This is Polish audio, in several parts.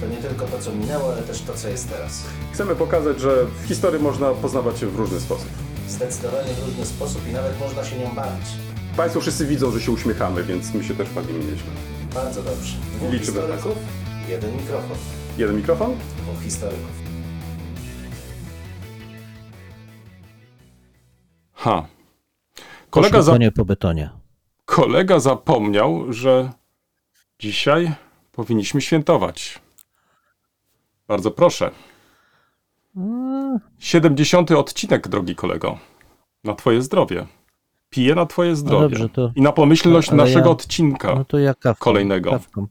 To nie tylko to, co minęło, ale też to, co jest teraz. Chcemy pokazać, że w historii można poznawać się w różny sposób. Zdecydowanie w różny sposób i nawet można się nią bawić. Państwo wszyscy widzą, że się uśmiechamy, więc my się też bawimy nieźle. Bardzo dobrze. Dwóch Liczymy historyków, jeden mikrofon. Jeden mikrofon? Dwóch historyków. Ha. Kolega za, po betonie. kolega zapomniał, że dzisiaj powinniśmy świętować. Bardzo proszę. 70. odcinek, drogi kolego. Na twoje zdrowie. Piję na twoje zdrowie. dobrze, to- I na pomyślność ale naszego ja- odcinka. No to ja kawką. Kolejnego. Kawką.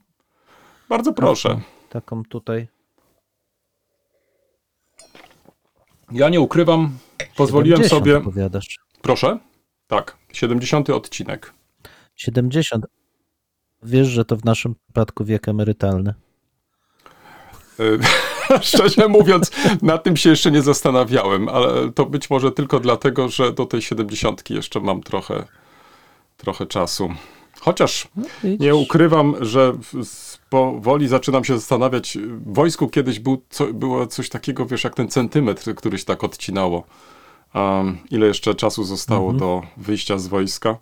Bardzo proszę. Taką tutaj. Ja nie ukrywam, pozwoliłem 70 sobie. Opowiadasz. Proszę? Tak, 70. odcinek. 70. Wiesz, że to w naszym przypadku wiek emerytalny. Szczerze mówiąc, nad tym się jeszcze nie zastanawiałem, ale to być może tylko dlatego, że do tej 70 jeszcze mam trochę, trochę czasu. Chociaż Widzisz? nie ukrywam, że powoli zaczynam się zastanawiać. W wojsku kiedyś był co, było coś takiego, wiesz, jak ten centymetr, który się tak odcinało. Um, ile jeszcze czasu zostało do wyjścia z wojska?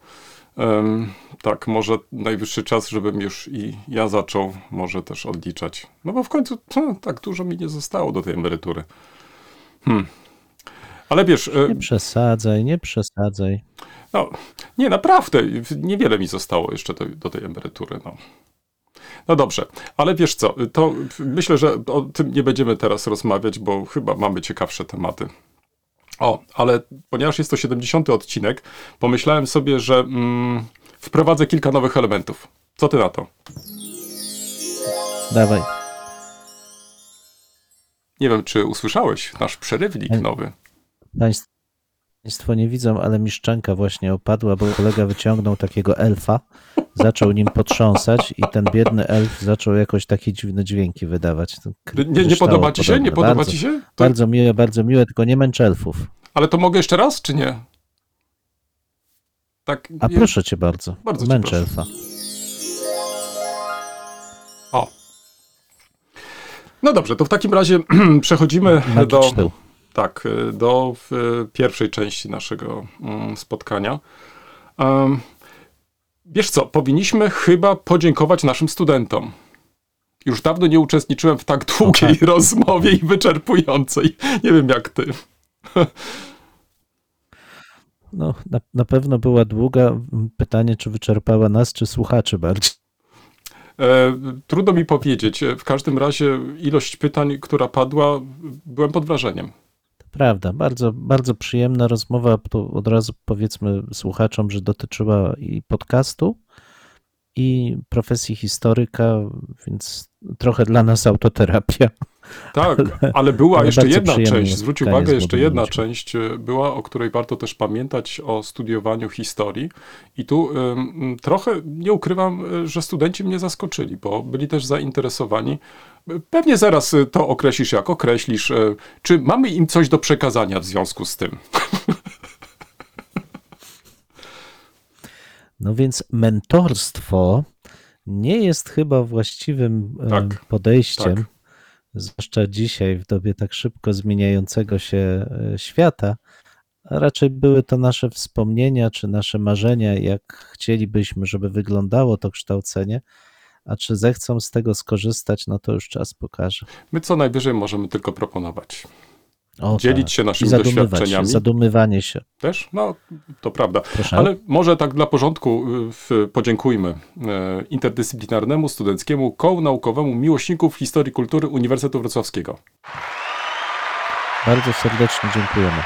Tak, może najwyższy czas, żebym już i ja zaczął może też odliczać. No bo w końcu tak dużo mi nie zostało do tej emerytury. Hmm. Ale wiesz, e, Nie przesadzaj, nie przesadzaj. no, nie, naprawdę, niewiele mi zostało jeszcze do, do tej emerytury. No. no dobrze, ale wiesz co, to myślę, że o tym nie będziemy teraz rozmawiać, bo chyba mamy ciekawsze tematy. O, ale ponieważ jest to 70 odcinek, pomyślałem sobie, że mm, wprowadzę kilka nowych elementów. Co ty na to? Dawaj. Nie wiem, czy usłyszałeś nasz przerywnik nowy. Państw- Państwo nie widzą, ale mi szczęka właśnie opadła, bo kolega wyciągnął takiego elfa, zaczął nim potrząsać i ten biedny elf zaczął jakoś takie dziwne dźwięki wydawać. Nie, nie podoba ci się? Nie podobne. podoba bardzo, ci się? To, Bardzo miłe, bardzo miłe, tylko nie męcz elfów. ale to mogę jeszcze raz, czy nie? Tak. A nie- proszę cię bardzo, Bardzo cię męcz proszę. elfa. O. No dobrze, to w takim razie przechodzimy do, Magiczny tył. Tak, y, do y, pierwszej części naszego mm, spotkania. Wiesz co, powinniśmy chyba podziękować naszym studentom. Już dawno nie uczestniczyłem w tak długiej rozmowie i wyczerpującej. Nie wiem jak ty. No, na, na pewno była długa. Pytanie, czy wyczerpała nas, czy słuchaczy bardziej. E, trudno mi powiedzieć. W każdym razie ilość pytań, która padła, byłem pod wrażeniem. Prawda, bardzo, bardzo przyjemna rozmowa. To od razu powiedzmy słuchaczom, że dotyczyła i podcastu, i profesji historyka, więc trochę dla nas autoterapia. Tak, ale była ale jeszcze jedna część. Zwróć uwagę, jeszcze jedna ludźmi. część e, była, o której warto też pamiętać o studiowaniu historii. I tu trochę nie ukrywam, e, że studenci mnie zaskoczyli, bo byli też zainteresowani. E, Pewnie zaraz to określisz, jak określisz. Czy mamy im coś do przekazania w związku z tym? No więc mentorstwo nie jest chyba właściwym Tak, podejściem, tak. Zwłaszcza dzisiaj, w dobie tak szybko zmieniającego się e, świata. Raczej były to nasze wspomnienia czy nasze marzenia, jak chcielibyśmy, żeby wyglądało to kształcenie. A czy zechcą z tego skorzystać, no to już czas pokaże. My co najwyżej możemy tylko proponować. O, Dzielić tak. się naszymi się, doświadczeniami. zadumywanie się. Też? No, to prawda. Proszę. Ale może tak dla porządku y, podziękujmy e, interdyscyplinarnemu studenckiemu kołu naukowemu miłośników historii kultury Uniwersytetu Wrocławskiego. Bardzo serdecznie dziękujemy.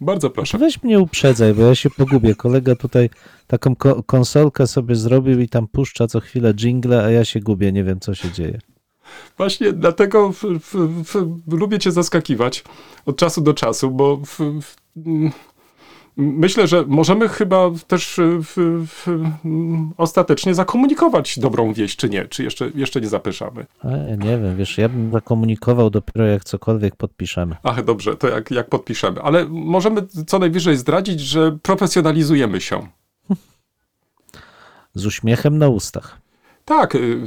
Bardzo proszę. weź mnie uprzedzaj, bo ja się pogubię. Kolega tutaj taką ko- konsolkę sobie zrobił i tam puszcza co chwilę jingle, a ja się gubię, nie wiem co się dzieje. Właśnie dlatego lubię cię zaskakiwać od czasu do czasu, bo myślę, że możemy chyba też ostatecznie zakomunikować dobrą wieść, czy nie? Czy jeszcze, jeszcze nie zapyszamy? Ja nie wiem, wiesz, ja bym zakomunikował dopiero jak cokolwiek podpiszemy. Ach, dobrze, to jak, jak podpiszemy. Ale możemy co najwyżej zdradzić, że profesjonalizujemy się. Z uśmiechem na ustach. Tak, y,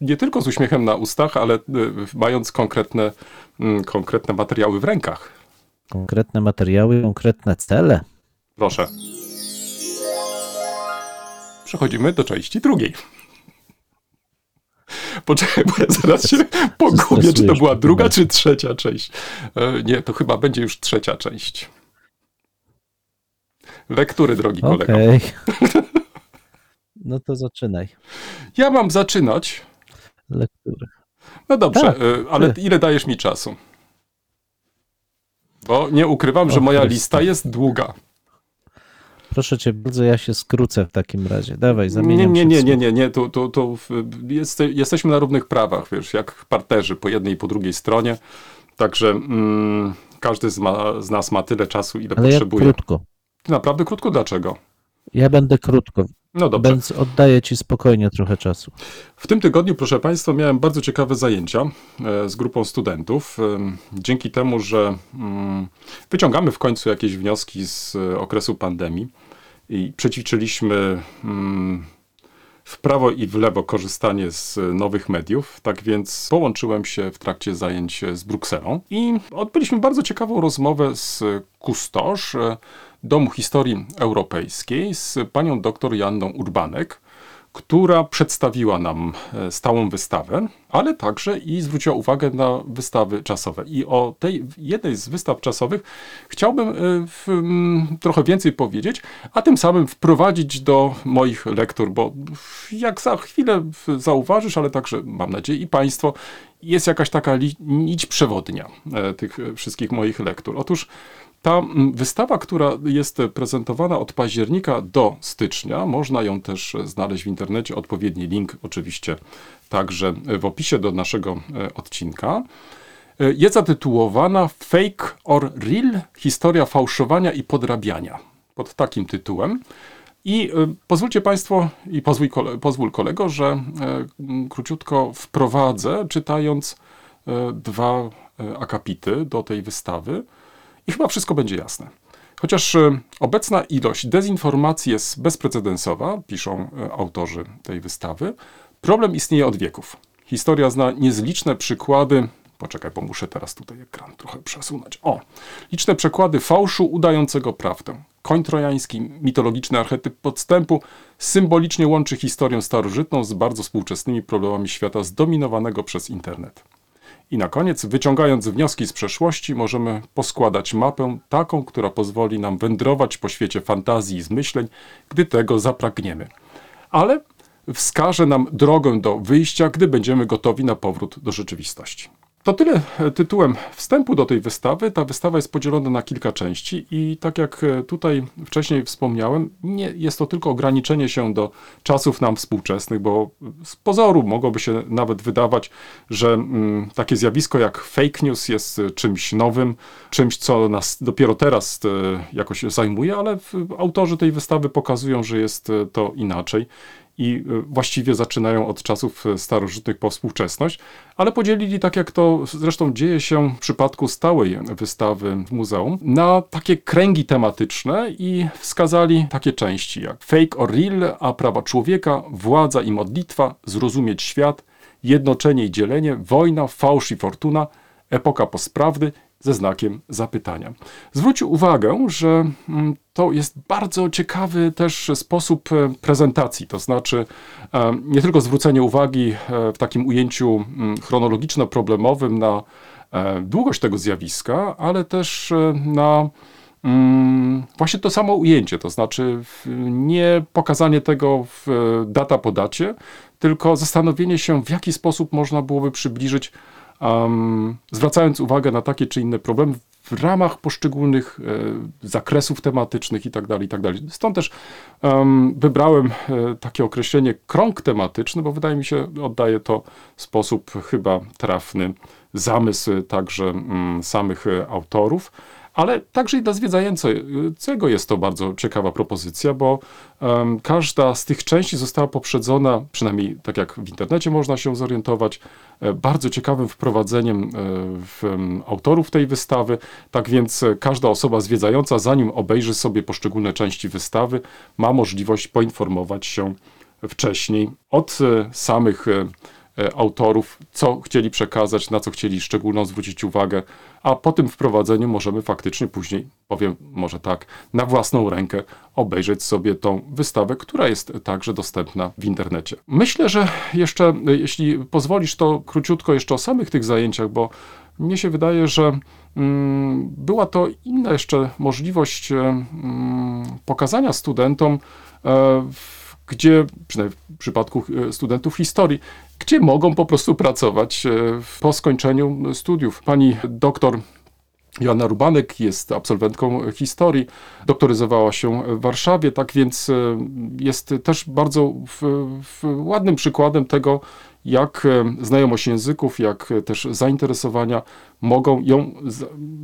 nie tylko z uśmiechem na ustach, ale y, mając konkretne, mm, konkretne materiały w rękach. Konkretne materiały, konkretne cele. Proszę. Przechodzimy do części drugiej. Poczekaj, bo ja zaraz się pogubię, czy to była druga, czy trzecia część. E, nie, to chyba będzie już trzecia część. Lektury, drogi kolego. Okej. No to zaczynaj. Ja mam zaczynać. Lekturę. No dobrze, Tak, e, ale ty. ile dajesz mi czasu? Bo nie ukrywam, że O moja Chryste. lista jest długa. Proszę cię bardzo, ja się skrócę w takim razie. Dawaj, Nie, zamieniam nie, się nie, nie, nie, nie, tu, tu, tu jest, jesteśmy na równych prawach, wiesz, jak parterzy po jednej i po drugiej stronie. Także mm, każdy z, ma, z nas ma tyle czasu, ile Ale ja potrzebuje. krótko. Naprawdę krótko, dlaczego? Ja będę krótko, No dobrze. więc oddaję ci spokojnie trochę czasu. W tym tygodniu, proszę Państwa, miałem bardzo ciekawe zajęcia e, z grupą studentów. Em, Dzięki temu, że mm, wyciągamy w końcu jakieś wnioski z e, okresu pandemii i przećwiczyliśmy mm, w prawo i w lewo korzystanie z nowych mediów, tak więc połączyłem się w trakcie zajęć z Brukselą i odbyliśmy bardzo ciekawą rozmowę z kustosz e, Domu Historii Europejskiej, z panią dr Janną Urbanek, która przedstawiła nam e, stałą wystawę, ale także i zwróciła uwagę na wystawy czasowe. I o tej jednej z wystaw czasowych chciałbym e, w, trochę więcej powiedzieć, a tym samym wprowadzić do moich lektur, bo jak za chwilę zauważysz, ale także mam nadzieję i Państwo, jest jakaś taka nić przewodnia e, tych wszystkich moich lektur. Otóż ta mm, wystawa, która jest prezentowana od października do stycznia, można ją też znaleźć w internecie. Odpowiedni link oczywiście także w opisie do naszego e, odcinka. E, Jest zatytułowana Fake or Real? Historia fałszowania i podrabiania. Pod takim tytułem. I e, pozwólcie Państwo, i pozwól, pozwól kolego, że króciutko wprowadzę, czytając dwa akapity do tej wystawy. I chyba wszystko będzie jasne. Chociaż e, obecna ilość dezinformacji jest bezprecedensowa, piszą e, autorzy tej wystawy, problem istnieje od wieków. Historia zna niezliczne przykłady. Poczekaj, bo muszę teraz tutaj ekran trochę przesunąć. O! Liczne przykłady fałszu udającego prawdę. Koń trojański, mitologiczny archetyp podstępu, symbolicznie łączy historię starożytną z bardzo współczesnymi problemami świata zdominowanego przez internet. I na koniec, wyciągając wnioski z przeszłości, możemy poskładać mapę taką, która pozwoli nam wędrować po świecie fantazji i zmyśleń, gdy tego zapragniemy. Ale wskaże nam drogę do wyjścia, gdy będziemy gotowi na powrót do rzeczywistości. To tyle e, tytułem wstępu do tej wystawy. Ta wystawa jest podzielona na kilka części i tak jak e, tutaj wcześniej wspomniałem, nie jest to tylko ograniczenie się do czasów nam współczesnych, bo z pozoru mogłoby się nawet wydawać, że mm, takie zjawisko jak fake news jest e, czymś nowym, czymś, co nas dopiero teraz jakoś zajmuje, ale autorzy tej wystawy pokazują, że jest to inaczej i y, właściwie zaczynają od czasów y, starożytnych po współczesność, ale podzielili, tak jak to zresztą dzieje się w przypadku stałej wystawy w muzeum, na takie kręgi tematyczne i wskazali takie części jak fake or real, a prawa człowieka, władza i modlitwa, zrozumieć świat, jednoczenie i dzielenie, wojna, fałsz i fortuna, epoka postprawdy ze znakiem zapytania. Zwrócił uwagę, że mm, to jest bardzo ciekawy też sposób e, prezentacji, to znaczy e, nie tylko zwrócenie uwagi e, w takim ujęciu mm, chronologiczno-problemowym na długość tego zjawiska, ale też na mm, właśnie to samo ujęcie, to znaczy nie pokazanie tego w data po dacie, tylko zastanowienie się, w jaki sposób można byłoby przybliżyć um, zwracając uwagę na takie czy inne problemy w ramach poszczególnych e, zakresów tematycznych i tak dalej, i tak. Stąd też em, wybrałem e, takie określenie krąg tematyczny, bo wydaje mi się, oddaje to w sposób chyba trafny zamysł także mm, samych e, autorów ale także i dla zwiedzającego jest to bardzo ciekawa propozycja, bo um, każda z tych części została poprzedzona, przynajmniej tak jak w internecie można się zorientować, e, bardzo ciekawym wprowadzeniem e, w, autorów tej wystawy. Tak więc e, każda osoba zwiedzająca, zanim obejrzy sobie poszczególne części wystawy, ma możliwość poinformować się wcześniej od samych autorów, co chcieli przekazać, na co chcieli szczególną zwrócić uwagę, a po tym wprowadzeniu możemy faktycznie później, powiem może tak, na własną rękę obejrzeć sobie tą wystawę, która jest także dostępna w internecie. Myślę, że jeszcze, e, jeśli pozwolisz, to króciutko jeszcze o samych tych zajęciach, bo mnie się wydaje, że mm, była to inna jeszcze możliwość e, mm, pokazania studentom, e, gdzie, przynajmniej w przypadku e, studentów historii, gdzie mogą po prostu pracować e, po skończeniu studiów. Pani doktor Joanna Rubanek jest absolwentką historii, doktoryzowała się w Warszawie, tak więc e, jest też bardzo w, w ładnym przykładem tego, jak e, znajomość języków, jak e, też zainteresowania mogą ją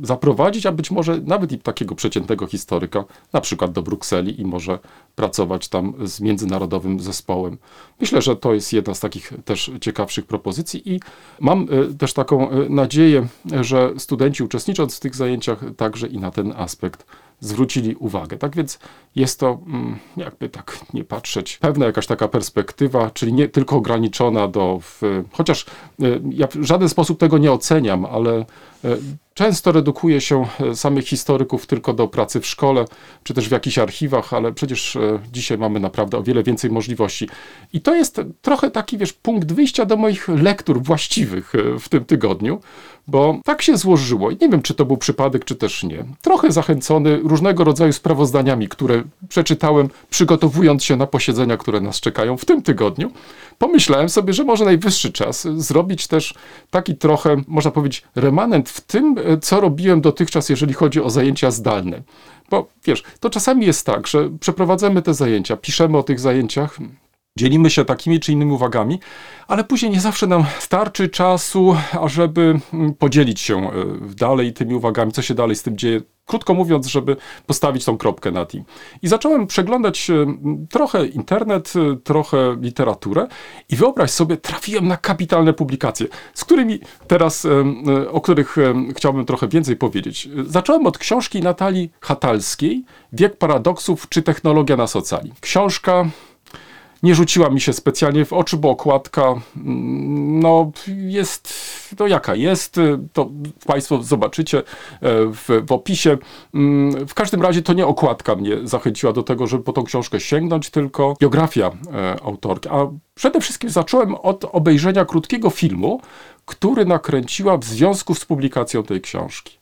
zaprowadzić, a być może nawet i takiego przeciętnego historyka, na przykład do Brukseli i może pracować tam z międzynarodowym zespołem. Myślę, że to jest jedna z takich też ciekawszych propozycji i mam e, też taką nadzieję, że studenci uczestnicząc w tych zajęciach także i na ten aspekt zwrócili uwagę. Tak więc jest to, mm, jakby tak nie patrzeć, pewna jakaś taka perspektywa, czyli nie tylko ograniczona do, w, chociaż e, ja w żaden sposób tego nie oceniam, ale często redukuje się e, samych historyków tylko do pracy w szkole, czy też w jakichś archiwach, ale przecież e, dzisiaj mamy naprawdę o wiele więcej możliwości. I to jest trochę taki, wiesz, punkt wyjścia do moich lektur właściwych e, w tym tygodniu, bo tak się złożyło i nie wiem, czy to był przypadek, czy też nie. Trochę zachęcony różnego rodzaju sprawozdaniami, które przeczytałem, przygotowując się na posiedzenia, które nas czekają w tym tygodniu, pomyślałem sobie, że może najwyższy czas zrobić też taki trochę, można powiedzieć, remanent w tym, e, co robiłem dotychczas, jeżeli chodzi o zajęcia zdalne. Bo wiesz, to czasami jest tak, że przeprowadzamy te zajęcia, piszemy o tych zajęciach, Dzielimy się takimi czy innymi uwagami, ale później nie zawsze nam starczy czasu, ażeby mm, podzielić się e, dalej tymi uwagami, co się dalej z tym dzieje. Krótko mówiąc, żeby postawić tą kropkę na tym. I zacząłem przeglądać e, trochę internet, e, trochę literaturę i wyobraź sobie, trafiłem na kapitalne publikacje, z którymi teraz, e, o których chciałbym trochę więcej powiedzieć. Zacząłem od książki Natalii Hatalskiej, Wiek paradoksów czy technologia nas ocali. Książka nie rzuciła mi się specjalnie w oczy, bo okładka mm, no, jest, no jaka jest, to Państwo zobaczycie e, w, w opisie. Mm, W każdym razie to nie okładka mnie zachęciła do tego, żeby po tą książkę sięgnąć, tylko biografia e, autorki. A przede wszystkim zacząłem od obejrzenia krótkiego filmu, który nakręciła w związku z publikacją tej książki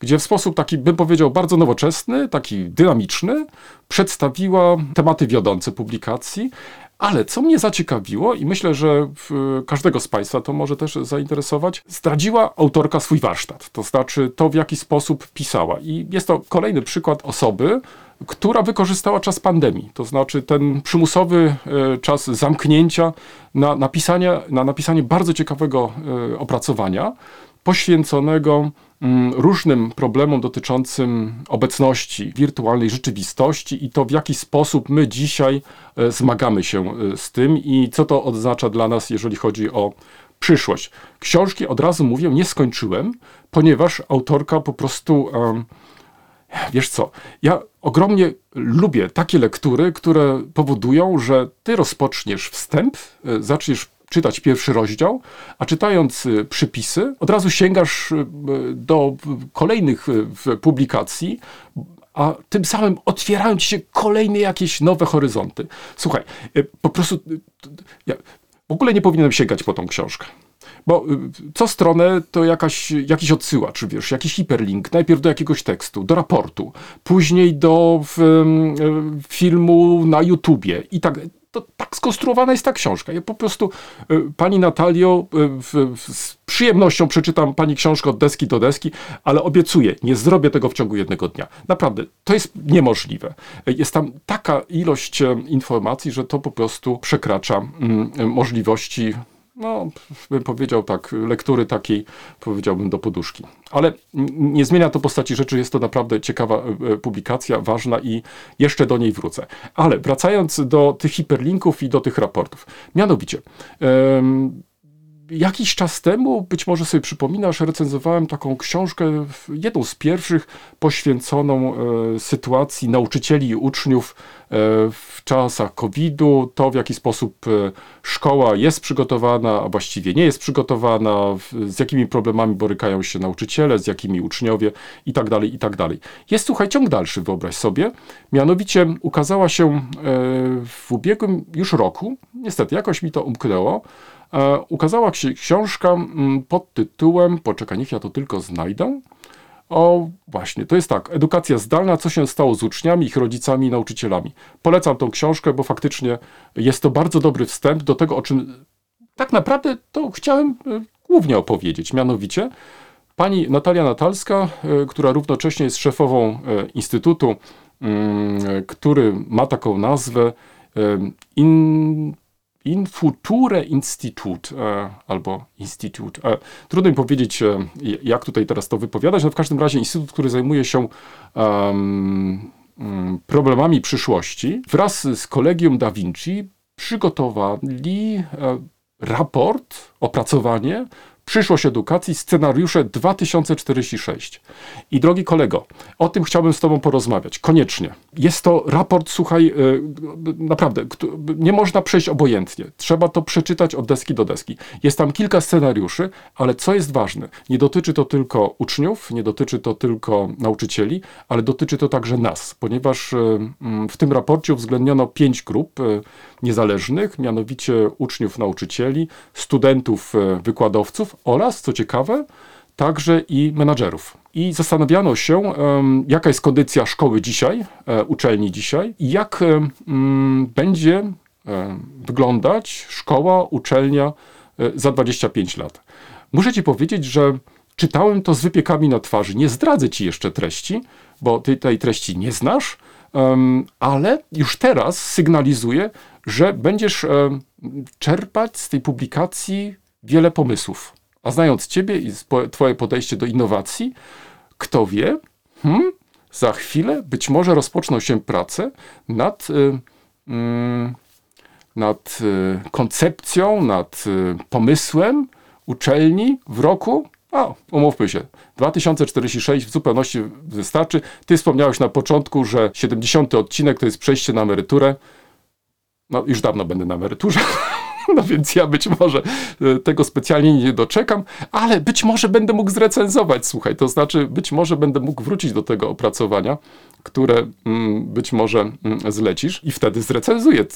gdzie w sposób taki, bym powiedział, bardzo nowoczesny, taki dynamiczny, przedstawiła tematy wiodące publikacji. Ale co mnie zaciekawiło i myślę, że każdego z Państwa to może też zainteresować, zdradziła autorka swój warsztat, to znaczy to, w jaki sposób pisała. I jest to kolejny przykład osoby, która wykorzystała czas pandemii, to znaczy ten przymusowy e, czas zamknięcia na napisanie, na napisanie bardzo ciekawego e, opracowania poświęconego mm, różnym problemom dotyczącym obecności wirtualnej rzeczywistości i to, w jaki sposób my dzisiaj e, zmagamy się e, z tym i co to oznacza dla nas, jeżeli chodzi o przyszłość. Książki, od razu mówię, nie skończyłem, ponieważ autorka po prostu. Wiesz co, ja ogromnie lubię takie lektury, które powodują, że ty rozpoczniesz wstęp, e, zaczniesz czytać pierwszy rozdział, a czytając e, przypisy, od razu sięgasz e, do kolejnych w- publikacji, a tym samym otwierają ci się kolejne jakieś nowe horyzonty. Słuchaj, po prostu ja w ogóle nie powinienem sięgać po tą książkę. Bo y, co stronę to jakaś, jakiś odsyłacz, wiesz, jakiś hiperlink, najpierw do jakiegoś tekstu, do raportu, później do w, y, filmu na YouTubie i tak to tak skonstruowana jest ta książka. Ja po prostu, y, pani Natalio, y, w, w, przyjemnością przeczytam pani książkę od deski do deski, ale obiecuję, nie zrobię tego w ciągu jednego dnia. Naprawdę, to jest niemożliwe. Jest tam taka ilość informacji, że to po prostu przekracza mm, możliwości no, bym powiedział tak, lektury takiej, powiedziałbym, do poduszki. Ale nie zmienia to postaci rzeczy, jest to naprawdę ciekawa e, e, publikacja, ważna i jeszcze do niej wrócę. Ale wracając do tych hiperlinków i do tych raportów. Mianowicie, jakiś czas temu, być może sobie przypominasz, recenzowałem taką książkę, jedną z pierwszych, poświęconą e, sytuacji nauczycieli i uczniów w czasach COVID-u, to w jaki sposób e, szkoła jest przygotowana, a właściwie nie jest przygotowana, z jakimi problemami borykają się nauczyciele, z jakimi uczniowie i tak dalej, i tak. Jest, słuchaj, ciąg dalszy, wyobraź sobie. Mianowicie ukazała się e, w ubiegłym już roku, niestety jakoś mi to umknęło, e, ukazała się książka mm, pod tytułem, poczekaj, niech ja to tylko znajdę, o, właśnie, to jest tak. Edukacja zdalna, co się stało z uczniami, ich rodzicami i nauczycielami. Polecam tą książkę, bo faktycznie jest to bardzo dobry wstęp do tego, o czym tak naprawdę to chciałem e, głównie opowiedzieć. Mianowicie, pani Natalia Natalska, e, która równocześnie jest szefową e, instytutu, mm, który ma taką nazwę In In Future Institut e, albo Instytut. E, trudno mi powiedzieć, e, jak tutaj teraz to wypowiadać, no w każdym razie instytut, który zajmuje się mm, problemami przyszłości, wraz z kolegium Da Vinci przygotowali raport, opracowanie Przyszłość edukacji, scenariusze 2046. I drogi kolego, o tym chciałbym z Tobą porozmawiać. Koniecznie. Jest to raport, słuchaj, y, naprawdę, nie można przejść obojętnie. Trzeba to przeczytać od deski do deski. Jest tam kilka scenariuszy, ale co jest ważne, nie dotyczy to tylko uczniów, nie dotyczy to tylko nauczycieli, ale dotyczy to także nas, ponieważ mm, w tym raporcie uwzględniono pięć grup y, niezależnych, mianowicie uczniów, nauczycieli, studentów, y, wykładowców oraz, co ciekawe, także i menadżerów. I zastanawiano się, jaka jest kondycja szkoły dzisiaj, e, uczelni dzisiaj i jak mm, będzie wyglądać szkoła, uczelnia e, za 25 lat. Muszę ci powiedzieć, że czytałem to z wypiekami na twarzy. Nie zdradzę ci jeszcze treści, bo ty tej treści nie znasz, ale już teraz sygnalizuję, że będziesz czerpać z tej publikacji wiele pomysłów. A znając ciebie i twoje podejście do innowacji, kto wie, hmm, za chwilę być może rozpoczną się prace nad, y, mm, nad y, koncepcją, nad y, pomysłem uczelni w roku, a umówmy się, 2046 w zupełności wystarczy. Ty wspomniałeś na początku, że 70 odcinek to jest przejście na emeryturę. No, już dawno będę na emeryturze. No więc ja być może e, tego specjalnie nie doczekam, ale być może będę mógł zrecenzować, słuchaj, to znaczy być może będę mógł wrócić do tego opracowania, które mm, być może mm, zlecisz i wtedy zrecenzuję, y,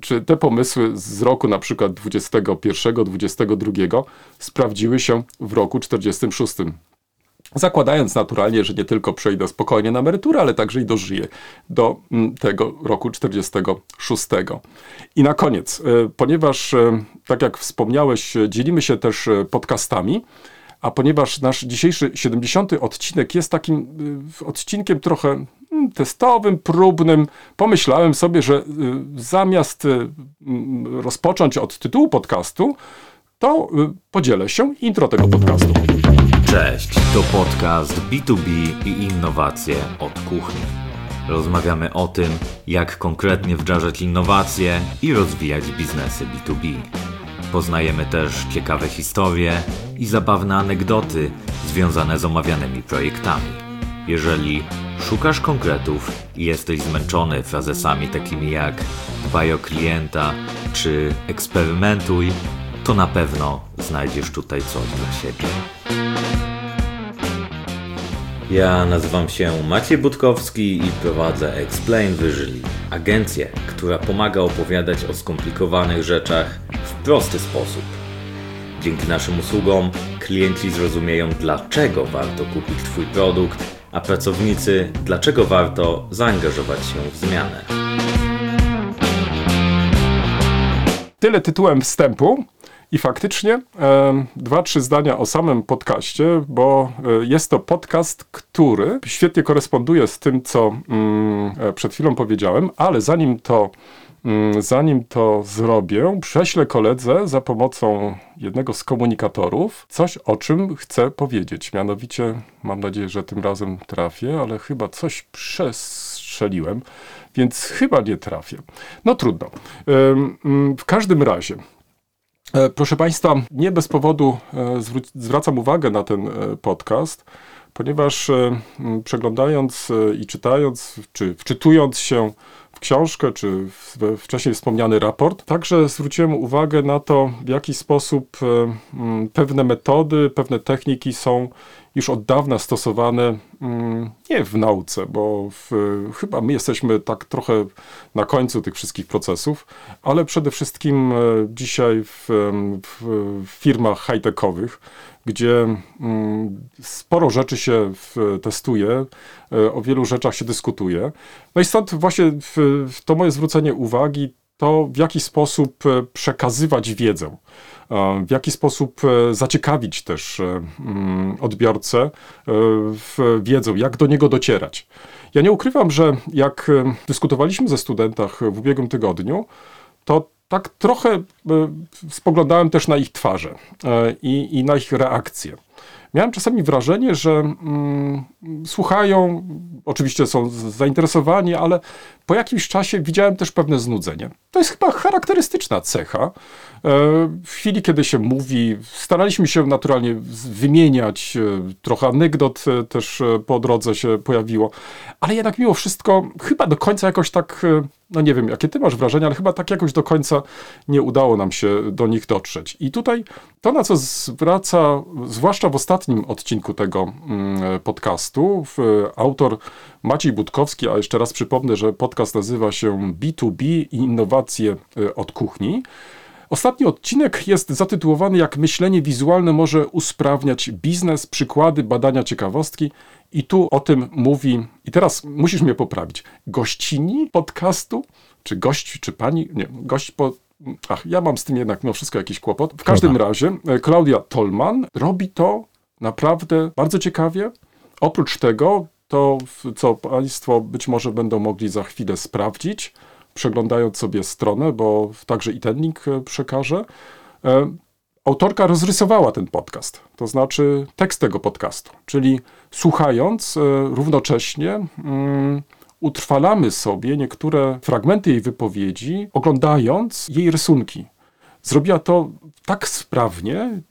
czy te pomysły z roku na przykład 21, 22 sprawdziły się w roku 46. Zakładając naturalnie, że nie tylko przejdę spokojnie na emeryturę, ale także i dożyję do mm, tego roku 46. I na koniec, e, ponieważ, e, tak jak wspomniałeś, e, dzielimy się też podcastami, a ponieważ nasz dzisiejszy 70. odcinek jest takim odcinkiem trochę mm, testowym, próbnym, pomyślałem sobie, że zamiast mm, rozpocząć od tytułu podcastu, to podzielę się intro tego podcastu. Cześć, to podcast B2B i innowacje od kuchni. Rozmawiamy o tym, jak konkretnie wdrażać innowacje i rozwijać biznesy B2B. Poznajemy też ciekawe historie i zabawne anegdoty związane z omawianymi projektami. Jeżeli szukasz konkretów i jesteś zmęczony frazesami takimi jak dbaj o klienta czy eksperymentuj, to na pewno znajdziesz tutaj coś dla siebie. Ja nazywam się Maciej Budkowski i prowadzę Explain Wyżyli, agencję, która pomaga opowiadać o skomplikowanych rzeczach w prosty sposób. Dzięki naszym usługom klienci zrozumieją, dlaczego warto kupić Twój produkt, a pracownicy, dlaczego warto zaangażować się w zmianę. Tyle tytułem wstępu. I faktycznie dwa, trzy zdania o samym podcaście, bo e, jest to podcast, który świetnie koresponduje z tym, co mm, e, przed chwilą powiedziałem, ale zanim to Mm, Zanim to zrobię, prześlę koledze za pomocą jednego z komunikatorów coś, o czym chcę powiedzieć. Mianowicie, mam nadzieję, że tym razem trafię, ale chyba coś przestrzeliłem, więc chyba nie trafię. No trudno. Mm, W każdym razie, proszę Państwa, nie bez powodu e, zwracam uwagę na ten e, podcast, ponieważ e, przeglądając e, i czytając, czy wczytując się książkę, czy wcześniej wspomniany raport, także zwróciłem uwagę na to, w jaki sposób e, m, pewne metody, pewne techniki są już od dawna stosowane mm, nie w nauce, bo w, chyba my jesteśmy tak trochę na końcu tych wszystkich procesów, ale przede wszystkim e, dzisiaj w, w firmach high-techowych, gdzie mm, sporo rzeczy się testuje, e, o wielu rzeczach się dyskutuje. No i stąd właśnie to moje zwrócenie uwagi, to w jaki sposób e, przekazywać wiedzę, e, w jaki sposób zaciekawić też mm, odbiorcę wiedzą, jak do niego docierać. Ja nie ukrywam, że jak dyskutowaliśmy ze studentach w ubiegłym tygodniu, to tak trochę e, spoglądałem też na ich twarze e, i, i na ich reakcje. Miałem czasami wrażenie, że mm, słuchają, oczywiście są zainteresowani, ale po jakimś czasie widziałem też pewne znudzenie. To jest chyba charakterystyczna cecha. E, W chwili, kiedy się mówi, staraliśmy się naturalnie wymieniać, trochę anegdot też po drodze się pojawiło, ale jednak mimo wszystko chyba do końca jakoś tak, no nie wiem, jakie ty masz wrażenia, ale chyba tak jakoś do końca nie udało nam się do nich dotrzeć. I tutaj to, na co zwraca, zwłaszcza w ostatnim odcinku tego mm, podcastu, autor Maciej Budkowski, a jeszcze raz przypomnę, że podcast nazywa się B2B i innowacje y, od kuchni. Ostatni odcinek jest zatytułowany Jak myślenie wizualne może usprawniać biznes, przykłady, badania, ciekawostki. I tu o tym mówi, i teraz musisz mnie poprawić, gościni podcastu, czy gość, czy pani, nie, gość po, ach, ja mam z tym jednak mimo wszystko jakiś kłopot. W każdym razie e, Klaudia Tolman robi to naprawdę bardzo ciekawie. Oprócz tego, to co Państwo być może będą mogli za chwilę sprawdzić, przeglądając sobie stronę, bo także i ten link e, przekażę. E, Autorka rozrysowała ten podcast, to znaczy tekst tego podcastu, czyli słuchając e, równocześnie mm, utrwalamy sobie niektóre fragmenty jej wypowiedzi, oglądając jej rysunki. Zrobiła to tak sprawnie, e,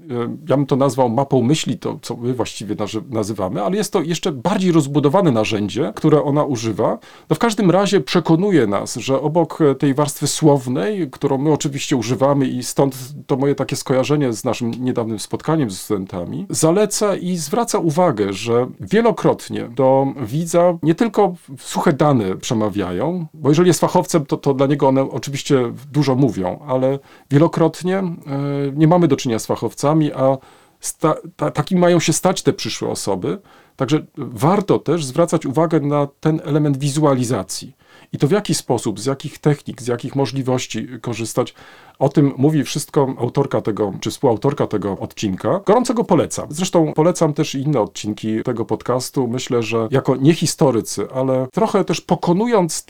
ja bym to nazwał mapą myśli, to co my właściwie nazy- nazywamy, ale jest to jeszcze bardziej rozbudowane narzędzie, które ona używa. No w każdym razie przekonuje nas, że obok e, tej warstwy słownej, którą my oczywiście używamy i stąd to moje takie skojarzenie z naszym niedawnym spotkaniem z studentami, zaleca i zwraca uwagę, że wielokrotnie do widza nie tylko suche dane przemawiają, bo jeżeli jest fachowcem, to, to dla niego one oczywiście dużo mówią, ale wielokrotnie e, nie mamy do czynienia z fachowcami, a sta, ta, takimi mają się stać te przyszłe osoby. Także warto też zwracać uwagę na ten element wizualizacji. I to w jaki sposób, z jakich technik, z jakich możliwości korzystać, o tym mówi wszystko autorka tego, czy współautorka tego odcinka. Gorąco go polecam. Zresztą polecam też inne odcinki tego podcastu. Myślę, że jako nie historycy, ale trochę też pokonując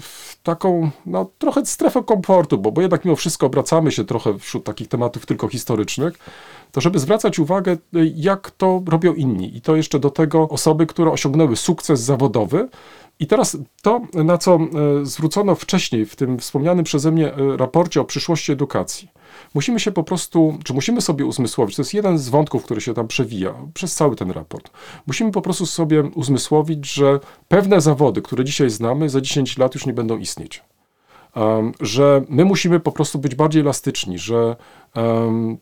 w taką, no trochę strefę komfortu, bo, bo jednak mimo wszystko obracamy się trochę wśród takich tematów tylko historycznych, to żeby zwracać uwagę, y, jak to robią inni. I to jeszcze do tego osoby, które osiągnęły sukces zawodowy. I teraz to, na co e, zwrócono wcześniej w tym wspomnianym przeze mnie e, raporcie o przyszłości edukacji. Musimy się po prostu, czy musimy sobie uzmysłowić, to jest jeden z wątków, który się tam przewija przez cały ten raport. Musimy po prostu sobie uzmysłowić, że pewne zawody, które dzisiaj znamy, za 10 lat już nie będą istnieć. Um, że my musimy po prostu być bardziej elastyczni, że um,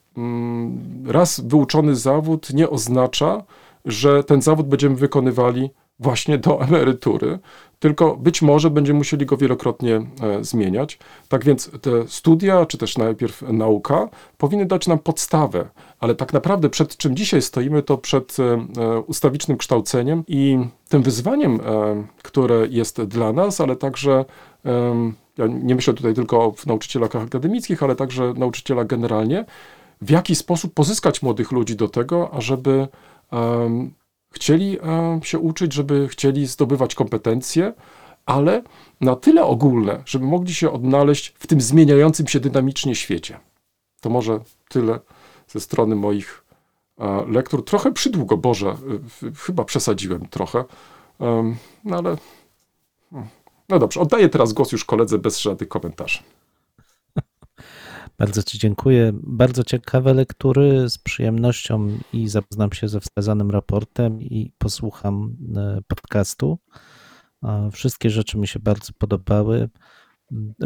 raz wyuczony zawód nie oznacza, że ten zawód będziemy wykonywali właśnie do emerytury, tylko być może będziemy musieli go wielokrotnie e, zmieniać. Tak więc te studia, czy też najpierw nauka, powinny dać nam podstawę, ale tak naprawdę przed czym dzisiaj stoimy, to przed e, e, ustawicznym kształceniem i tym wyzwaniem, które jest dla nas, ale także ja nie myślę tutaj tylko o nauczycielach akademickich, ale także nauczycielach generalnie, w jaki sposób pozyskać młodych ludzi do tego, ażeby chcieli em, się uczyć, żeby chcieli zdobywać kompetencje, ale na tyle ogólne, żeby mogli się odnaleźć w tym zmieniającym się dynamicznie świecie. To może tyle ze strony moich e, lektur. Trochę przydługo, Boże, chyba przesadziłem trochę, no ale. hmm. No dobrze, oddaję teraz głos już koledze bez żadnych komentarzy. Bardzo Ci dziękuję. Bardzo ciekawe lektury. Z przyjemnością i zapoznam się ze wskazanym raportem i posłucham e, podcastu. Wszystkie rzeczy mi się bardzo podobały.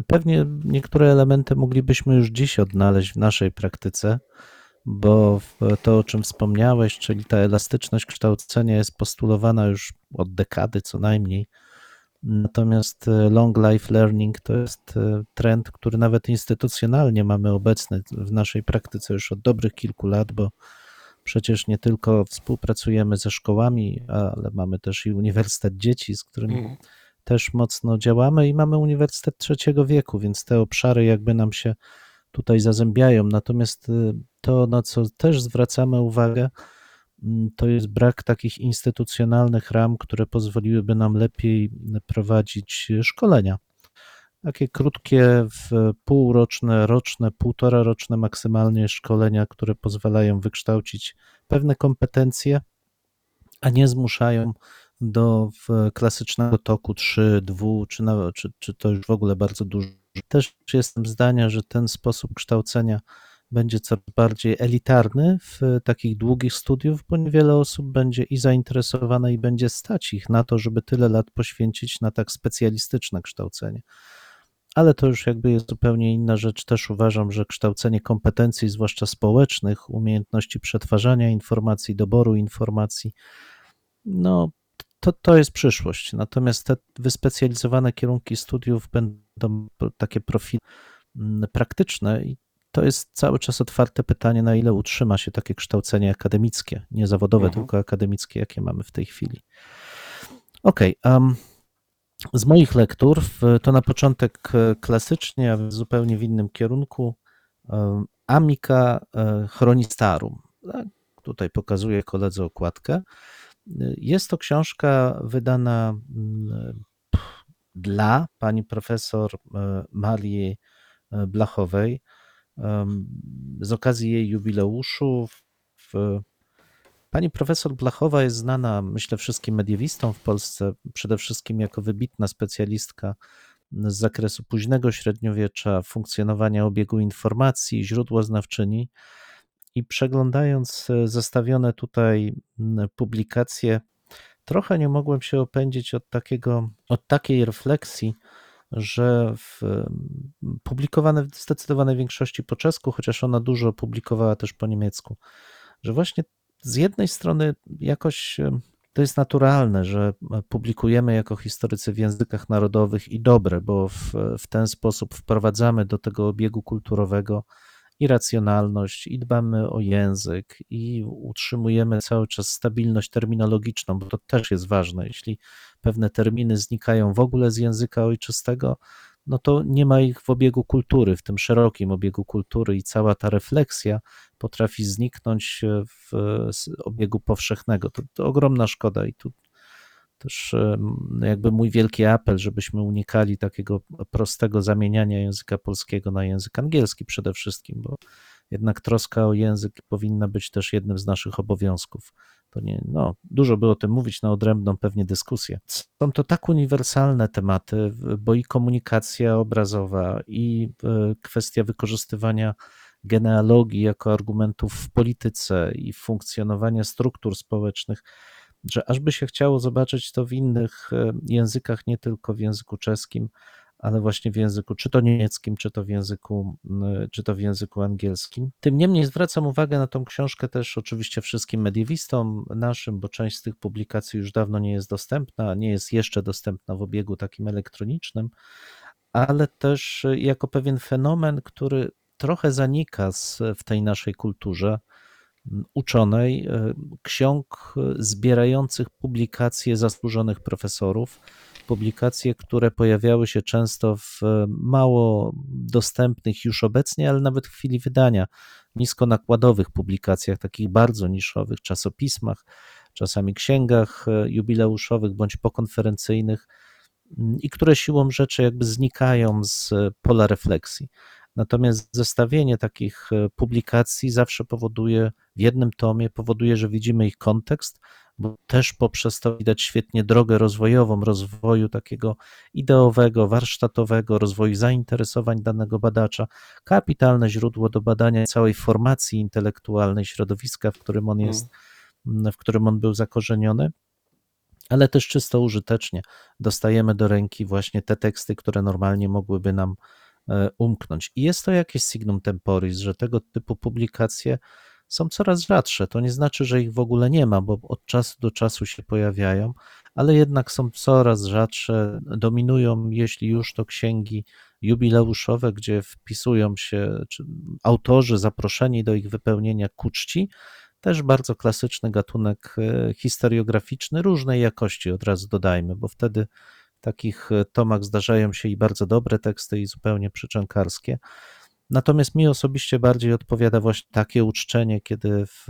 Pewnie niektóre elementy moglibyśmy już dziś odnaleźć w naszej praktyce, bo to, o czym wspomniałeś, czyli ta elastyczność kształcenia jest postulowana już od dekady co najmniej. Natomiast e, long life learning to jest e, trend, który nawet instytucjonalnie mamy obecny w naszej praktyce już od dobrych kilku lat, bo przecież nie tylko współpracujemy ze szkołami, ale mamy też i Uniwersytet Dzieci, z którym Mm. też mocno działamy i mamy Uniwersytet Trzeciego Wieku, więc te obszary jakby nam się tutaj zazębiają. Natomiast y, to, na co też zwracamy uwagę, to jest brak takich instytucjonalnych ram, które pozwoliłyby nam lepiej prowadzić szkolenia. Takie krótkie, półroczne, roczne, półtora roczne maksymalnie szkolenia, które pozwalają wykształcić pewne kompetencje, a nie zmuszają do klasycznego toku 3, 2, czy, na, czy, czy to już w ogóle bardzo dużo. Też jestem zdania, że ten sposób kształcenia będzie coraz bardziej elitarny w takich długich studiów, bo niewiele osób będzie i zainteresowane, i będzie stać ich na to, żeby tyle lat poświęcić na tak specjalistyczne kształcenie. Ale to już jakby jest zupełnie inna rzecz. Też uważam, że kształcenie kompetencji, zwłaszcza społecznych, umiejętności przetwarzania informacji, doboru informacji, no to, to jest przyszłość. Natomiast te wyspecjalizowane kierunki studiów będą takie profile mm, praktyczne i to jest cały czas otwarte pytanie, na ile utrzyma się takie kształcenie akademickie, nie zawodowe, Mhm. tylko akademickie, jakie mamy w tej chwili. Okej, em, z moich lektur, to na początek e, klasycznie, a w zupełnie w innym kierunku, em, Amica e, Chronistarum. Tak, Tutaj pokazuję koledze okładkę. Jest to książka wydana mm, dla pani profesor e, Marii e, Blachowej z okazji jej jubileuszu. W, pani profesor Blachowa jest znana, myślę, wszystkim mediewistom w Polsce, przede wszystkim jako wybitna specjalistka z zakresu późnego średniowiecza, funkcjonowania obiegu informacji, źródłoznawczyni. I przeglądając e, zestawione tutaj publikacje, trochę nie mogłem się opędzić od, takiego, od takiej refleksji, że w, m, publikowane w zdecydowanej większości po czesku, chociaż ona dużo publikowała też po niemiecku, że właśnie z jednej strony jakoś to jest naturalne, że e, publikujemy jako historycy w językach narodowych i dobre, bo w, w ten sposób wprowadzamy do tego obiegu kulturowego i racjonalność, i dbamy o język, i utrzymujemy cały czas stabilność terminologiczną, bo to też jest ważne. Jeśli pewne terminy znikają w ogóle z języka ojczystego, no to nie ma ich w obiegu kultury, w tym szerokim obiegu kultury, i cała ta refleksja potrafi zniknąć w obiegu powszechnego. To, to ogromna szkoda, i tu też em, jakby mój wielki apel, żebyśmy unikali takiego prostego zamieniania języka polskiego na język angielski przede wszystkim, bo jednak troska o język powinna być też jednym z naszych obowiązków. To nie, no, dużo by o tym mówić na odrębną pewnie dyskusję. Są to tak uniwersalne tematy, bo i komunikacja obrazowa, i e, kwestia wykorzystywania genealogii jako argumentów w polityce i funkcjonowania struktur społecznych, że aż by się chciało zobaczyć to w innych e, językach, nie tylko w języku czeskim, ale właśnie w języku czy to niemieckim, czy to w języku, y, czy to w języku angielskim. Tym niemniej zwracam uwagę na tą książkę też oczywiście wszystkim mediewistom naszym, bo część z tych publikacji już dawno nie jest dostępna, nie jest jeszcze dostępna w obiegu takim elektronicznym, ale też jako pewien fenomen, który trochę zanika w tej naszej kulturze uczonej, y, ksiąg zbierających publikacje zasłużonych profesorów, publikacje, które pojawiały się często w mało dostępnych już obecnie, ale nawet w chwili wydania, niskonakładowych publikacjach, takich bardzo niszowych, czasopismach, czasami księgach e, jubileuszowych bądź pokonferencyjnych mm, i które siłą rzeczy jakby znikają z pola refleksji. Natomiast zestawienie takich e, publikacji zawsze powoduje, w jednym tomie powoduje, że widzimy ich kontekst, bo też poprzez to widać świetnie drogę rozwojową, rozwoju takiego ideowego, warsztatowego, rozwoju zainteresowań danego badacza. Kapitalne źródło do badania całej formacji intelektualnej środowiska, w którym on jest, mm. w którym on był zakorzeniony ale też czysto użytecznie dostajemy do ręki właśnie te teksty, które normalnie mogłyby nam umknąć. I jest to jakieś signum temporis, że tego typu publikacje są coraz rzadsze. To nie znaczy, że ich w ogóle nie ma, bo od czasu do czasu się pojawiają, ale jednak są coraz rzadsze. Dominują, jeśli już, to księgi jubileuszowe, gdzie wpisują się autorzy zaproszeni do ich wypełnienia ku czci. Też bardzo klasyczny gatunek e, historiograficzny różnej jakości, od razu dodajmy, bo wtedy takich e, tomach zdarzają się i bardzo dobre teksty, i zupełnie przyczynkarskie. Natomiast mi osobiście bardziej odpowiada właśnie takie uczczenie, kiedy w,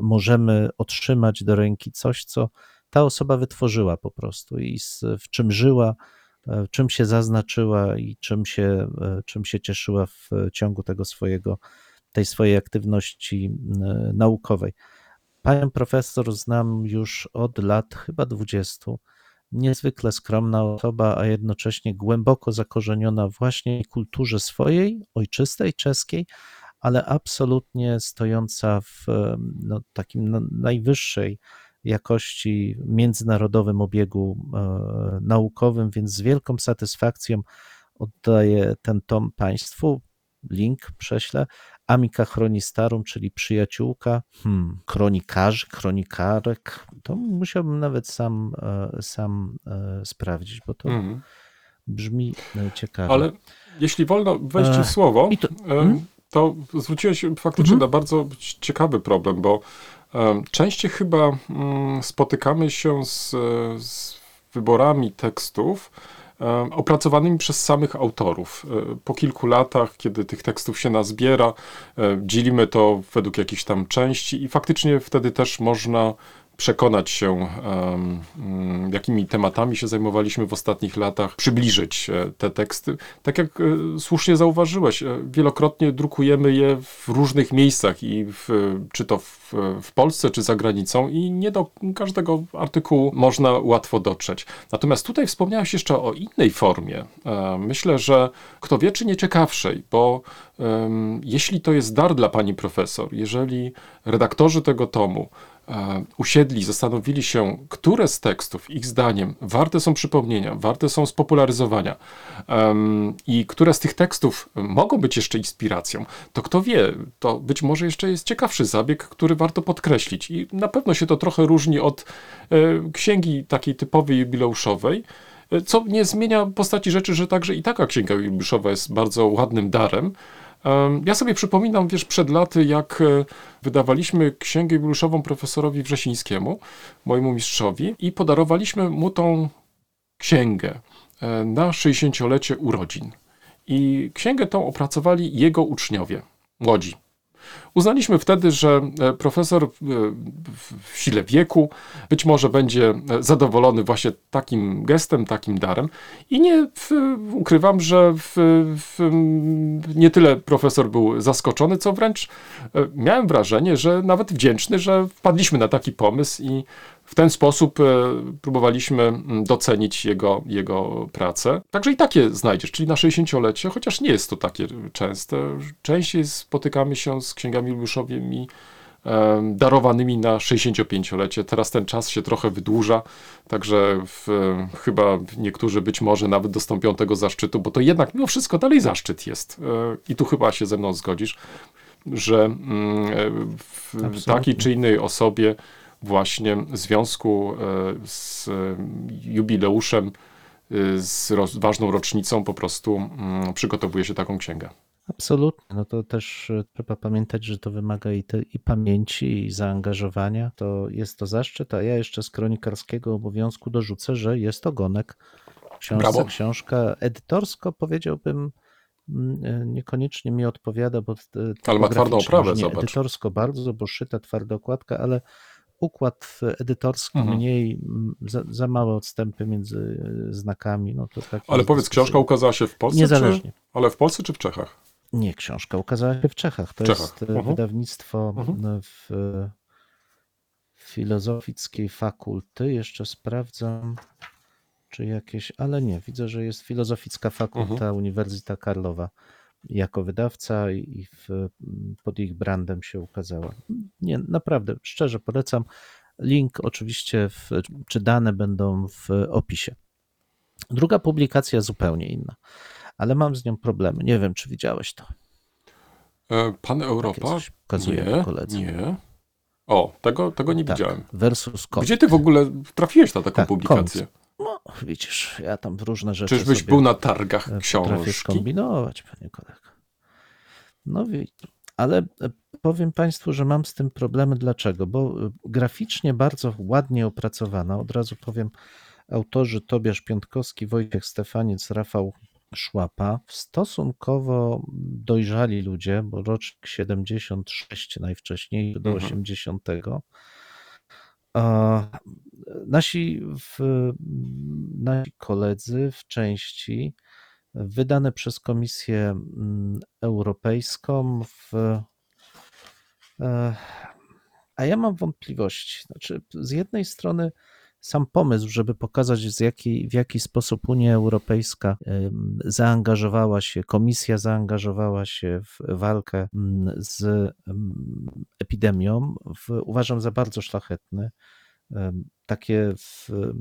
możemy otrzymać do ręki coś, co ta osoba wytworzyła po prostu i z, w czym żyła, e, czym się zaznaczyła i czym się, e, czym się cieszyła w ciągu tego swojego, tej swojej aktywności naukowej. Panią profesor znam już od lat chyba 20 niezwykle skromna osoba, a jednocześnie głęboko zakorzeniona właśnie w kulturze swojej, ojczystej, czeskiej, ale absolutnie stojąca w no, takim najwyższej jakości międzynarodowym obiegu e, naukowym, więc z wielką satysfakcją oddaję ten tom Państwu. Link prześlę, Amika Chronistarum, czyli przyjaciółka hmm, kronikarzy, kronikarek. To musiałbym nawet sam, e, sam e, sprawdzić, bo to mm. brzmi e, ciekawie. Ale jeśli wolno wejść w słowo, to, hmm? to zwróciłeś faktycznie mm -hmm. na bardzo ciekawy problem, bo częściej chyba mm, spotykamy się z, z wyborami tekstów, opracowanymi przez samych autorów. E, po kilku latach, kiedy tych tekstów się nazbiera, e, dzielimy to według jakichś tam części i faktycznie wtedy też można przekonać się, um, jakimi tematami się zajmowaliśmy w ostatnich latach, przybliżyć e, te teksty. Tak jak e, słusznie zauważyłeś, e, wielokrotnie drukujemy je w różnych miejscach i w, czy to w, w Polsce, czy za granicą i nie do każdego artykułu można łatwo dotrzeć. Natomiast tutaj wspomniałeś jeszcze o innej formie. Myślę, że kto wie, czy nie ciekawszej, bo jeśli to jest dar dla pani profesor, jeżeli redaktorzy tego tomu usiedli, zastanowili się, które z tekstów, ich zdaniem, warte są przypomnienia, warte są spopularyzowania i które z tych tekstów mogą być jeszcze inspiracją, to kto wie, to być może jeszcze jest ciekawszy zabieg, który warto podkreślić. I na pewno się to trochę różni od e, księgi takiej typowej jubileuszowej, e, co nie zmienia postaci rzeczy, że także i taka księga jubileuszowa jest bardzo ładnym darem, ja sobie przypominam, wiesz, przed laty, jak e, wydawaliśmy księgę jubileuszową profesorowi Wrzesińskiemu, mojemu mistrzowi, i podarowaliśmy mu tą księgę e, na 60-lecie urodzin. I księgę tą opracowali jego uczniowie, młodzi. Uznaliśmy wtedy, że e, profesor e, w sile wieku być może będzie e, zadowolony właśnie takim gestem, takim darem. I nie ukrywam, że w, w, nie tyle profesor był zaskoczony, co wręcz miałem wrażenie, że nawet wdzięczny, że wpadliśmy na taki pomysł i w ten sposób e, próbowaliśmy mm, docenić jego, jego pracę. Także i takie znajdziesz, czyli na 60-lecie, chociaż nie jest to takie częste. Częściej spotykamy się z księgami jubileuszowymi em, darowanymi na 65-lecie. Teraz ten czas się trochę wydłuża, także w, chyba niektórzy być może nawet dostąpią tego zaszczytu, bo to jednak mimo wszystko dalej zaszczyt jest. E, I tu chyba się ze mną zgodzisz, że mm, e, w Absolutnie. takiej czy innej osobie właśnie w związku e, z e, jubileuszem, e, z roz, ważną rocznicą po prostu mm, przygotowuje się taką księgę. Absolutnie. No to też trzeba pamiętać, że to wymaga i, te, i pamięci, i zaangażowania. To jest to zaszczyt, a ja jeszcze z kronikarskiego obowiązku dorzucę, że jest ogonek. Książce, Brawo. książka edytorsko powiedziałbym mm, niekoniecznie mi odpowiada, bo Ale ma twardą oprawę, zobacz. Edytorsko bardzo, bo szyta twarda okładka, ale układ edytorski Mhm. mniej, za, za małe odstępy między e, znakami. No to tak Ale powiedz, książka ukazała się w Polsce? Niezależnie. Czy, ale w Polsce czy w Czechach? Nie, książka ukazała się w Czechach. To Czechach. jest e, Mhm. wydawnictwo Mhm. w e, Filozofickiej Fakulty. Jeszcze sprawdzam, czy jakieś, ale nie, widzę, że jest Filozoficka Fakulta Mhm. Uniwersyteta Karlowa jako wydawca i w, pod ich brandem się ukazała. Nie, naprawdę, szczerze polecam. Link oczywiście, w, czy dane będą w opisie. Druga publikacja zupełnie inna, ale mam z nią problemy. Nie wiem, czy widziałeś to. E, Pan Europa? coś pokazujemy nie, koledze. nie. O, tego, tego nie Tak, widziałem. versus. Gdzie ty w ogóle trafiłeś na taką Tak, publikację? No, widzisz, ja tam w różne rzeczy Czyżbyś był na targach e, książki? skombinować, panie kolego. No ale e, powiem państwu, że mam z tym problemy. Dlaczego? Bo e, graficznie bardzo ładnie opracowana, od razu powiem, autorzy Tobiasz Piątkowski, Wojciech Stefaniec, Rafał Szłapa, stosunkowo dojrzali ludzie, bo rocznik 76 najwcześniej do Mhm. 80. Nasi, w, nasi koledzy w części wydane przez Komisję mm, Europejską w e, a ja mam wątpliwości. Znaczy, z jednej strony sam pomysł, żeby pokazać, z jaki, w jaki sposób Unia Europejska zaangażowała się, Komisja zaangażowała się w walkę z em, epidemią, uważam za bardzo szlachetny. Takie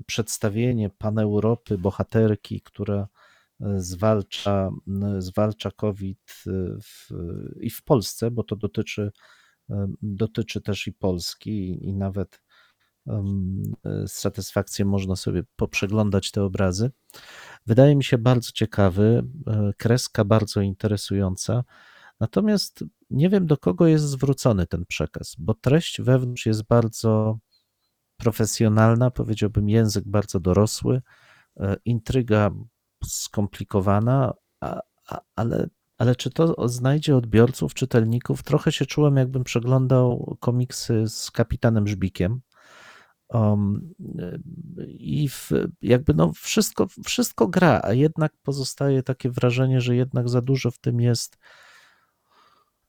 przedstawienie pan Europy, bohaterki, która e, zwalcza, zwalcza COVID e, w, i w Polsce, bo to dotyczy dotyczy też i Polski i, i nawet z satysfakcją można sobie poprzeglądać te obrazy. Wydaje mi się bardzo ciekawy, e, kreska bardzo interesująca. Natomiast nie wiem, do kogo jest zwrócony ten przekaz, bo treść wewnątrz jest bardzo profesjonalna, powiedziałbym język bardzo dorosły, e, intryga skomplikowana, a, a, ale, ale czy to znajdzie odbiorców, czytelników? Trochę się czułem, jakbym przeglądał komiksy z kapitanem Żbikiem. Um, I w, jakby no wszystko, wszystko gra, a jednak pozostaje takie wrażenie, że jednak za dużo w tym jest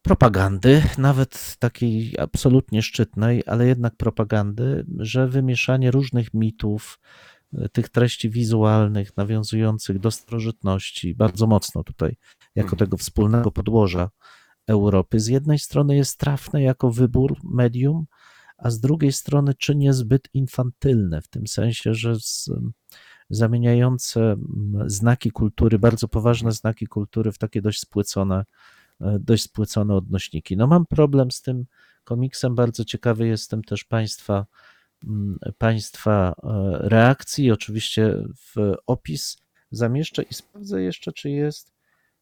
propagandy, nawet takiej absolutnie szczytnej, ale jednak propagandy, że wymieszanie różnych mitów, e, tych treści wizualnych nawiązujących do starożytności, bardzo mocno tutaj, jako Mhm. tego wspólnego podłoża Europy, z jednej strony jest trafne jako wybór medium, a z drugiej strony czy niezbyt infantylne, w tym sensie, że z, zamieniające mm, znaki kultury, bardzo poważne znaki kultury w takie dość spłycone, e, dość spłycone odnośniki. No mam problem z tym komiksem, bardzo ciekawy jestem też Państwa, mm, państwa e, reakcji. Oczywiście w opis zamieszczę i sprawdzę jeszcze, czy jest,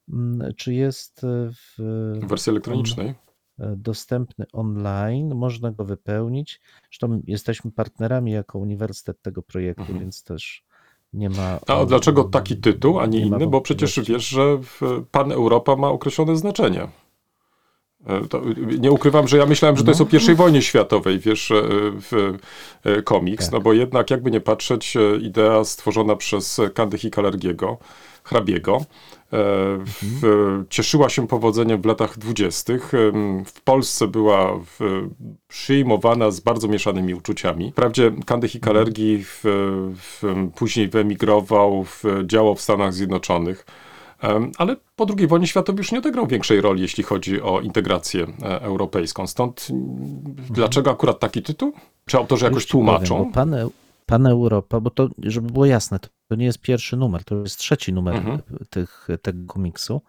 mm, czy jest e, w W wersji elektronicznej? Dostępny online, można go wypełnić. Zresztą jesteśmy partnerami jako uniwersytet tego projektu, Mhm. więc też nie ma. A dlaczego taki tytuł, a nie, nie inny? Bo przecież wiesz, że Pan Europa ma określone znaczenie. E, To, nie ukrywam, że ja myślałem, że to jest o No. I wojnie światowej, wiesz, e, w e, komiks, Tak. no bo jednak jakby nie patrzeć, idea stworzona przez Kandychi Kalergiego, hrabiego, w, cieszyła się powodzeniem w latach dwudziestych. W Polsce była w, przyjmowana z bardzo mieszanymi uczuciami. Wprawdzie Kandychi Kalergi w, w, później wyemigrował, działał w Stanach Zjednoczonych. Ale po II wojnie światowej już nie odegrał większej roli, jeśli chodzi o integrację e, europejską. Stąd mm, dlaczego akurat taki tytuł? Czy autorzy jakoś powiem, tłumaczą? bo pan, pan Europa, bo to, żeby było jasne, to, to nie jest pierwszy numer, to jest trzeci numer Mhm. tych, tego komiksu.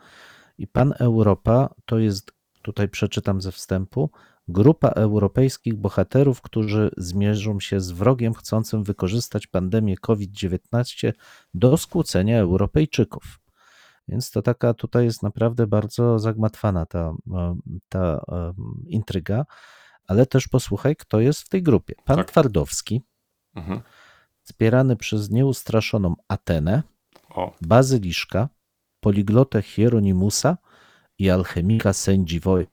I Pan Europa to jest, tutaj przeczytam ze wstępu, grupa europejskich bohaterów, którzy zmierzą się z wrogiem chcącym wykorzystać pandemię COVID-19 do skłócenia Europejczyków. Więc to taka tutaj jest naprawdę bardzo zagmatwana ta, e, ta em, intryga, ale też posłuchaj, kto jest w tej grupie. Pan Tak. Twardowski, Mhm. Wspierany przez nieustraszoną Atenę, O, Bazyliszka, poliglotę Hieronimusa i alchemika Sędziwoja.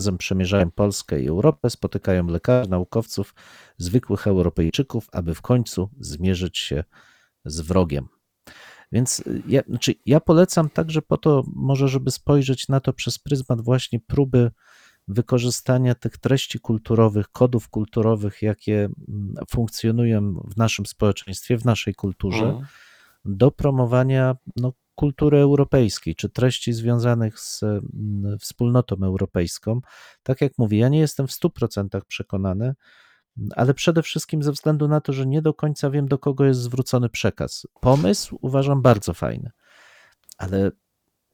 Razem przemierzają Polskę i Europę, spotykają lekarzy, naukowców, zwykłych Europejczyków, aby w końcu zmierzyć się z wrogiem. Więc y, ja, znaczy ja polecam także po to, może żeby spojrzeć na to przez pryzmat właśnie próby wykorzystania tych treści kulturowych, kodów kulturowych, jakie mm, funkcjonują w naszym społeczeństwie, w naszej kulturze, mhm. do promowania no, kultury europejskiej, czy treści związanych z mm, wspólnotą europejską. Tak jak mówię, ja nie jestem w 100% przekonany, ale przede wszystkim ze względu na to, że nie do końca wiem, do kogo jest zwrócony przekaz. Pomysł uważam bardzo fajny, ale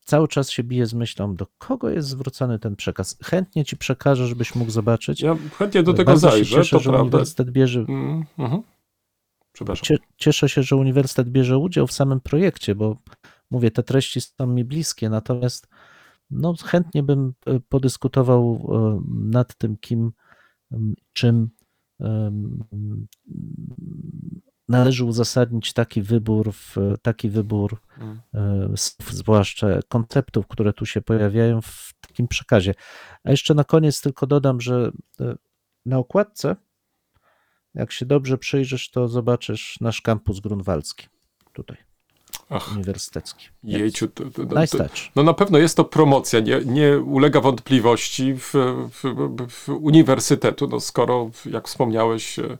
cały czas się biję z myślą, do kogo jest zwrócony ten przekaz. Chętnie ci przekażę, żebyś mógł zobaczyć. Ja chętnie do tego Bardzo się zajrzę, cieszę, to że prawda. uniwersytet bierze, Mm, mhm. Przepraszam. Cie- Cieszę się, że uniwersytet bierze udział w samym projekcie, bo mówię, te treści są mi bliskie, natomiast no, chętnie bym e, podyskutował e, nad tym, kim, czym należy uzasadnić taki wybór, w, taki wybór Mm. e, słów, zwłaszcza konceptów, które tu się pojawiają w takim przekazie. A jeszcze na koniec tylko dodam, że e, na okładce, jak się dobrze przyjrzysz, to zobaczysz nasz kampus grunwaldzki tutaj, Ach, uniwersytecki. jejciu. To, to, to, Nice no na pewno jest to promocja, nie, nie ulega wątpliwości w, w, w uniwersytetu, no skoro, jak wspomniałeś, e,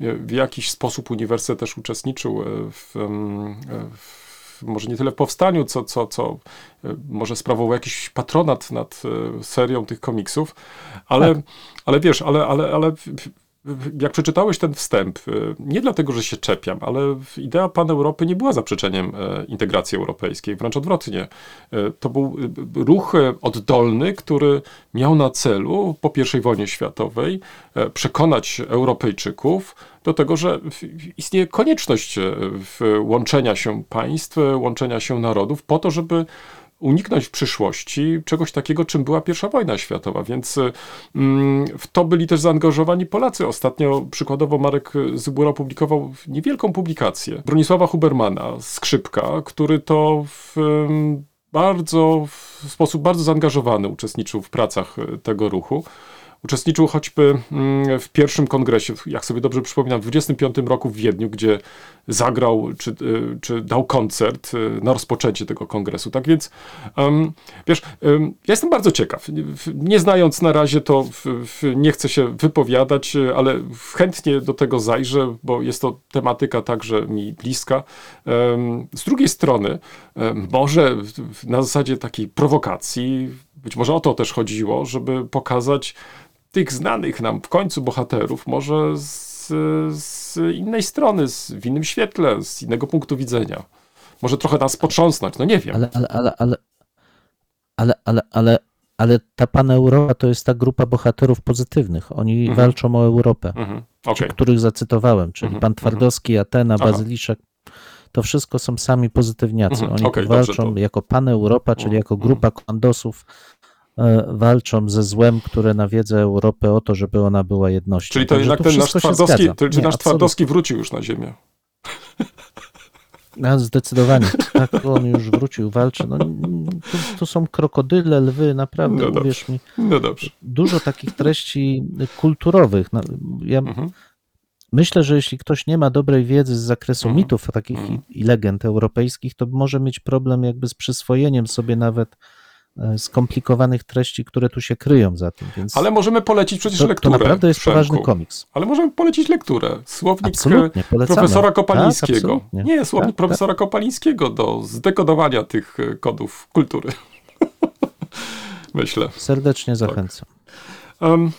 w jakiś sposób uniwersytet też uczestniczył e, w, em, w może nie tyle w powstaniu, co, co, co e, może sprawował jakiś patronat nad e, serią tych komiksów, ale, Tak. ale wiesz, ale, ale, ale jak przeczytałeś ten wstęp, e, nie dlatego, że się czepiam, ale idea Pan Europy nie była zaprzeczeniem e, integracji europejskiej, wręcz odwrotnie. E, To był e, ruch e, oddolny, który miał na celu po I wojnie światowej przekonać Europejczyków do tego, że istnieje konieczność łączenia się państw, łączenia się narodów po to, żeby uniknąć w przyszłości czegoś takiego, czym była I wojna światowa, więc mm, w to byli też zaangażowani Polacy. Ostatnio przykładowo Marek Zybura opublikował niewielką publikację Bronisława Hubermana, Skrzypka, który to w ym, bardzo, w sposób bardzo zaangażowany uczestniczył w pracach tego ruchu. Uczestniczył choćby mm, w pierwszym kongresie, jak sobie dobrze przypominam, w 25 roku w Wiedniu, gdzie zagrał czy, y, czy dał koncert y, na rozpoczęcie tego kongresu. Tak więc, wiesz, ja jestem bardzo ciekaw. Nie znając na razie to, nie chcę się wypowiadać, y, ale chętnie do tego zajrzę, bo jest to tematyka także mi bliska. Z drugiej strony, może na zasadzie takiej prowokacji, być może o to też chodziło, żeby pokazać tych znanych nam w końcu bohaterów, może z, z innej strony, z, w innym świetle, z innego punktu widzenia. Może trochę nas potrząsnąć, no nie wiem. Ale, ale, ale, ale, ale, ale, ale, ale ta Pana Europa to jest ta grupa bohaterów pozytywnych. Oni Mhm. walczą o Europę, Mhm. Okej. których zacytowałem, czyli Mhm, Pan Twardowski, Atena, Aha. Bazyliszek. To wszystko są sami pozytywniacy. Mhm, Oni okej, tu dobrze, walczą to- jako Pan Europa, czyli Mhm, jako grupa komandosów, e, walczą ze złem, które nawiedza Europę o to, żeby ona była jednością. Czyli to Także jednak ten nasz Twardowski, zgadza. to, czy Nie, nasz. Twardowski wrócił już na ziemię? A, zdecydowanie. Tak, on już wrócił, walczy. No, tu, tu są krokodyle, lwy, naprawdę, No dobrze. uwierz mi, No dobrze. dużo takich treści kulturowych. No, ja Mhm. myślę, że jeśli ktoś nie ma dobrej wiedzy z zakresu Mhm. mitów takich Mhm. i, i legend europejskich, to może mieć problem jakby z przyswojeniem sobie nawet e, skomplikowanych treści, które tu się kryją za tym. Więc Ale możemy polecić przecież to, to lekturę. naprawdę jest Przemku. poważny komiks. Ale możemy polecić lekturę. Słownik profesora Kopalińskiego. Tak. Nie, słownik Tak, profesora Kopalińskiego do zdekodowania tych e, kodów kultury. Myślę. Serdecznie zachęcam. Um,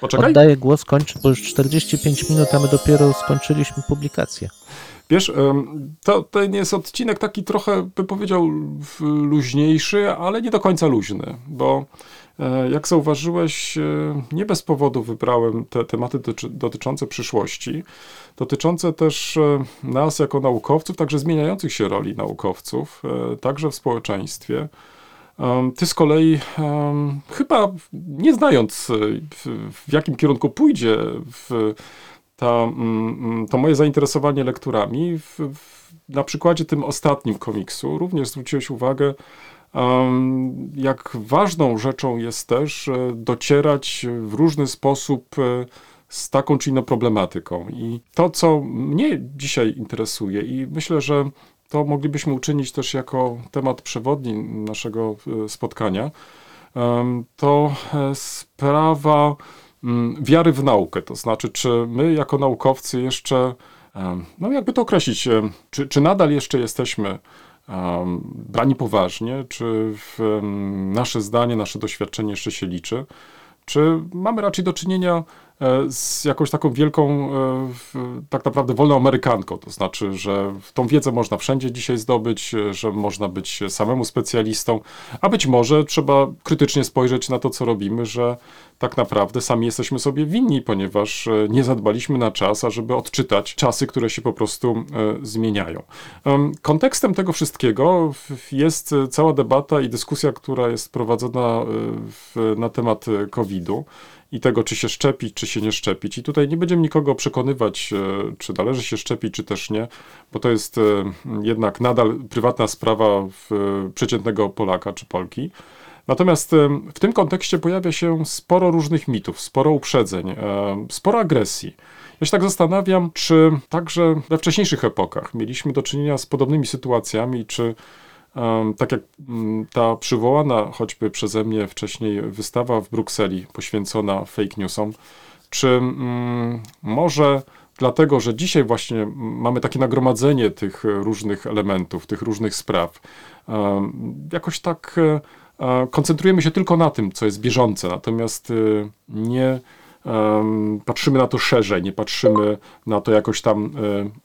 poczekaj. Oddaję głos, kończę, bo już 45 minut, a my dopiero skończyliśmy publikację. Wiesz, to ten jest odcinek taki trochę, bym powiedział, luźniejszy, ale nie do końca luźny, bo e, jak zauważyłeś, e, nie bez powodu wybrałem te tematy dotyczące przyszłości, dotyczące też e, nas jako naukowców, także zmieniających się roli naukowców, także w społeczeństwie. Ty z kolei, chyba nie znając, w jakim kierunku pójdzie w, ta, mm, mm, to moje zainteresowanie lekturami, w, w, na przykładzie tym ostatnim komiksu, również zwróciłeś uwagę, jak ważną rzeczą jest też e, docierać w różny sposób e, z taką czy inną problematyką. I to, co mnie dzisiaj interesuje, i myślę, że to moglibyśmy uczynić też jako temat przewodni naszego e, spotkania, to sprawa wiary w naukę. To znaczy, czy my jako naukowcy jeszcze, no jakby to określić, czy, czy nadal jeszcze jesteśmy brani poważnie, czy nasze zdanie, nasze doświadczenie jeszcze się liczy, czy mamy raczej do czynienia z jakąś taką wielką, e, tak naprawdę wolną Amerykanką. To znaczy, że tą wiedzę można wszędzie dzisiaj zdobyć, e, że można być samemu specjalistą, a być może trzeba krytycznie spojrzeć na to, co robimy, że tak naprawdę sami jesteśmy sobie winni, ponieważ e, nie zadbaliśmy na czas, ażeby odczytać czasy, które się po prostu e, zmieniają. Em, Kontekstem tego wszystkiego jest e, cała debata i dyskusja, która jest prowadzona e, na temat e, COVID-u i tego, czy się szczepić, czy się nie szczepić. I tutaj nie będziemy nikogo przekonywać, e, czy należy się szczepić, czy też nie, bo to jest e, jednak nadal prywatna sprawa w, przeciętnego Polaka czy Polki. Natomiast w tym kontekście pojawia się sporo różnych mitów, sporo uprzedzeń, sporo agresji. Ja się tak zastanawiam, czy także we wcześniejszych epokach mieliśmy do czynienia z podobnymi sytuacjami, czy tak jak mm, ta przywołana choćby przeze mnie wcześniej wystawa w Brukseli poświęcona fake newsom, czy mm, może dlatego, że dzisiaj właśnie mamy takie nagromadzenie tych różnych elementów, tych różnych spraw, jakoś tak e, koncentrujemy się tylko na tym, co jest bieżące, natomiast e, nie patrzymy na to szerzej, nie patrzymy na to jakoś tam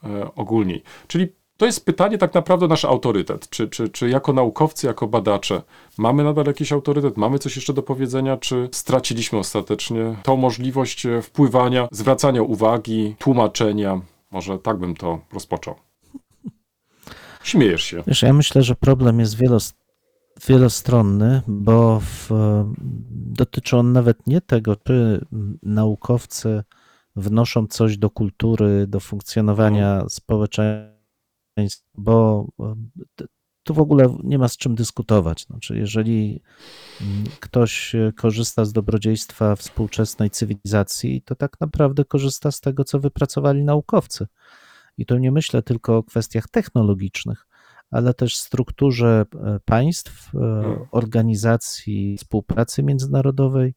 e, ogólniej. Czyli to jest pytanie tak naprawdę nasz autorytet. Czy, czy, czy jako naukowcy, jako badacze mamy nadal jakiś autorytet, mamy coś jeszcze do powiedzenia, czy straciliśmy ostatecznie tą możliwość e, wpływania, zwracania uwagi, tłumaczenia? Może tak bym to rozpoczął. Śmiejesz się. Wiesz, ja myślę, że problem jest wielos, wielostronny, bo w, dotyczy on nawet nie tego, czy naukowcy wnoszą coś do kultury, do funkcjonowania społeczeństwa, bo tu w ogóle nie ma z czym dyskutować. Znaczy, jeżeli mm, ktoś e, korzysta z dobrodziejstwa współczesnej cywilizacji, to tak naprawdę korzysta z tego, co wypracowali naukowcy. I tu nie myślę tylko o kwestiach technologicznych, ale też strukturze e, państw, e, organizacji współpracy międzynarodowej,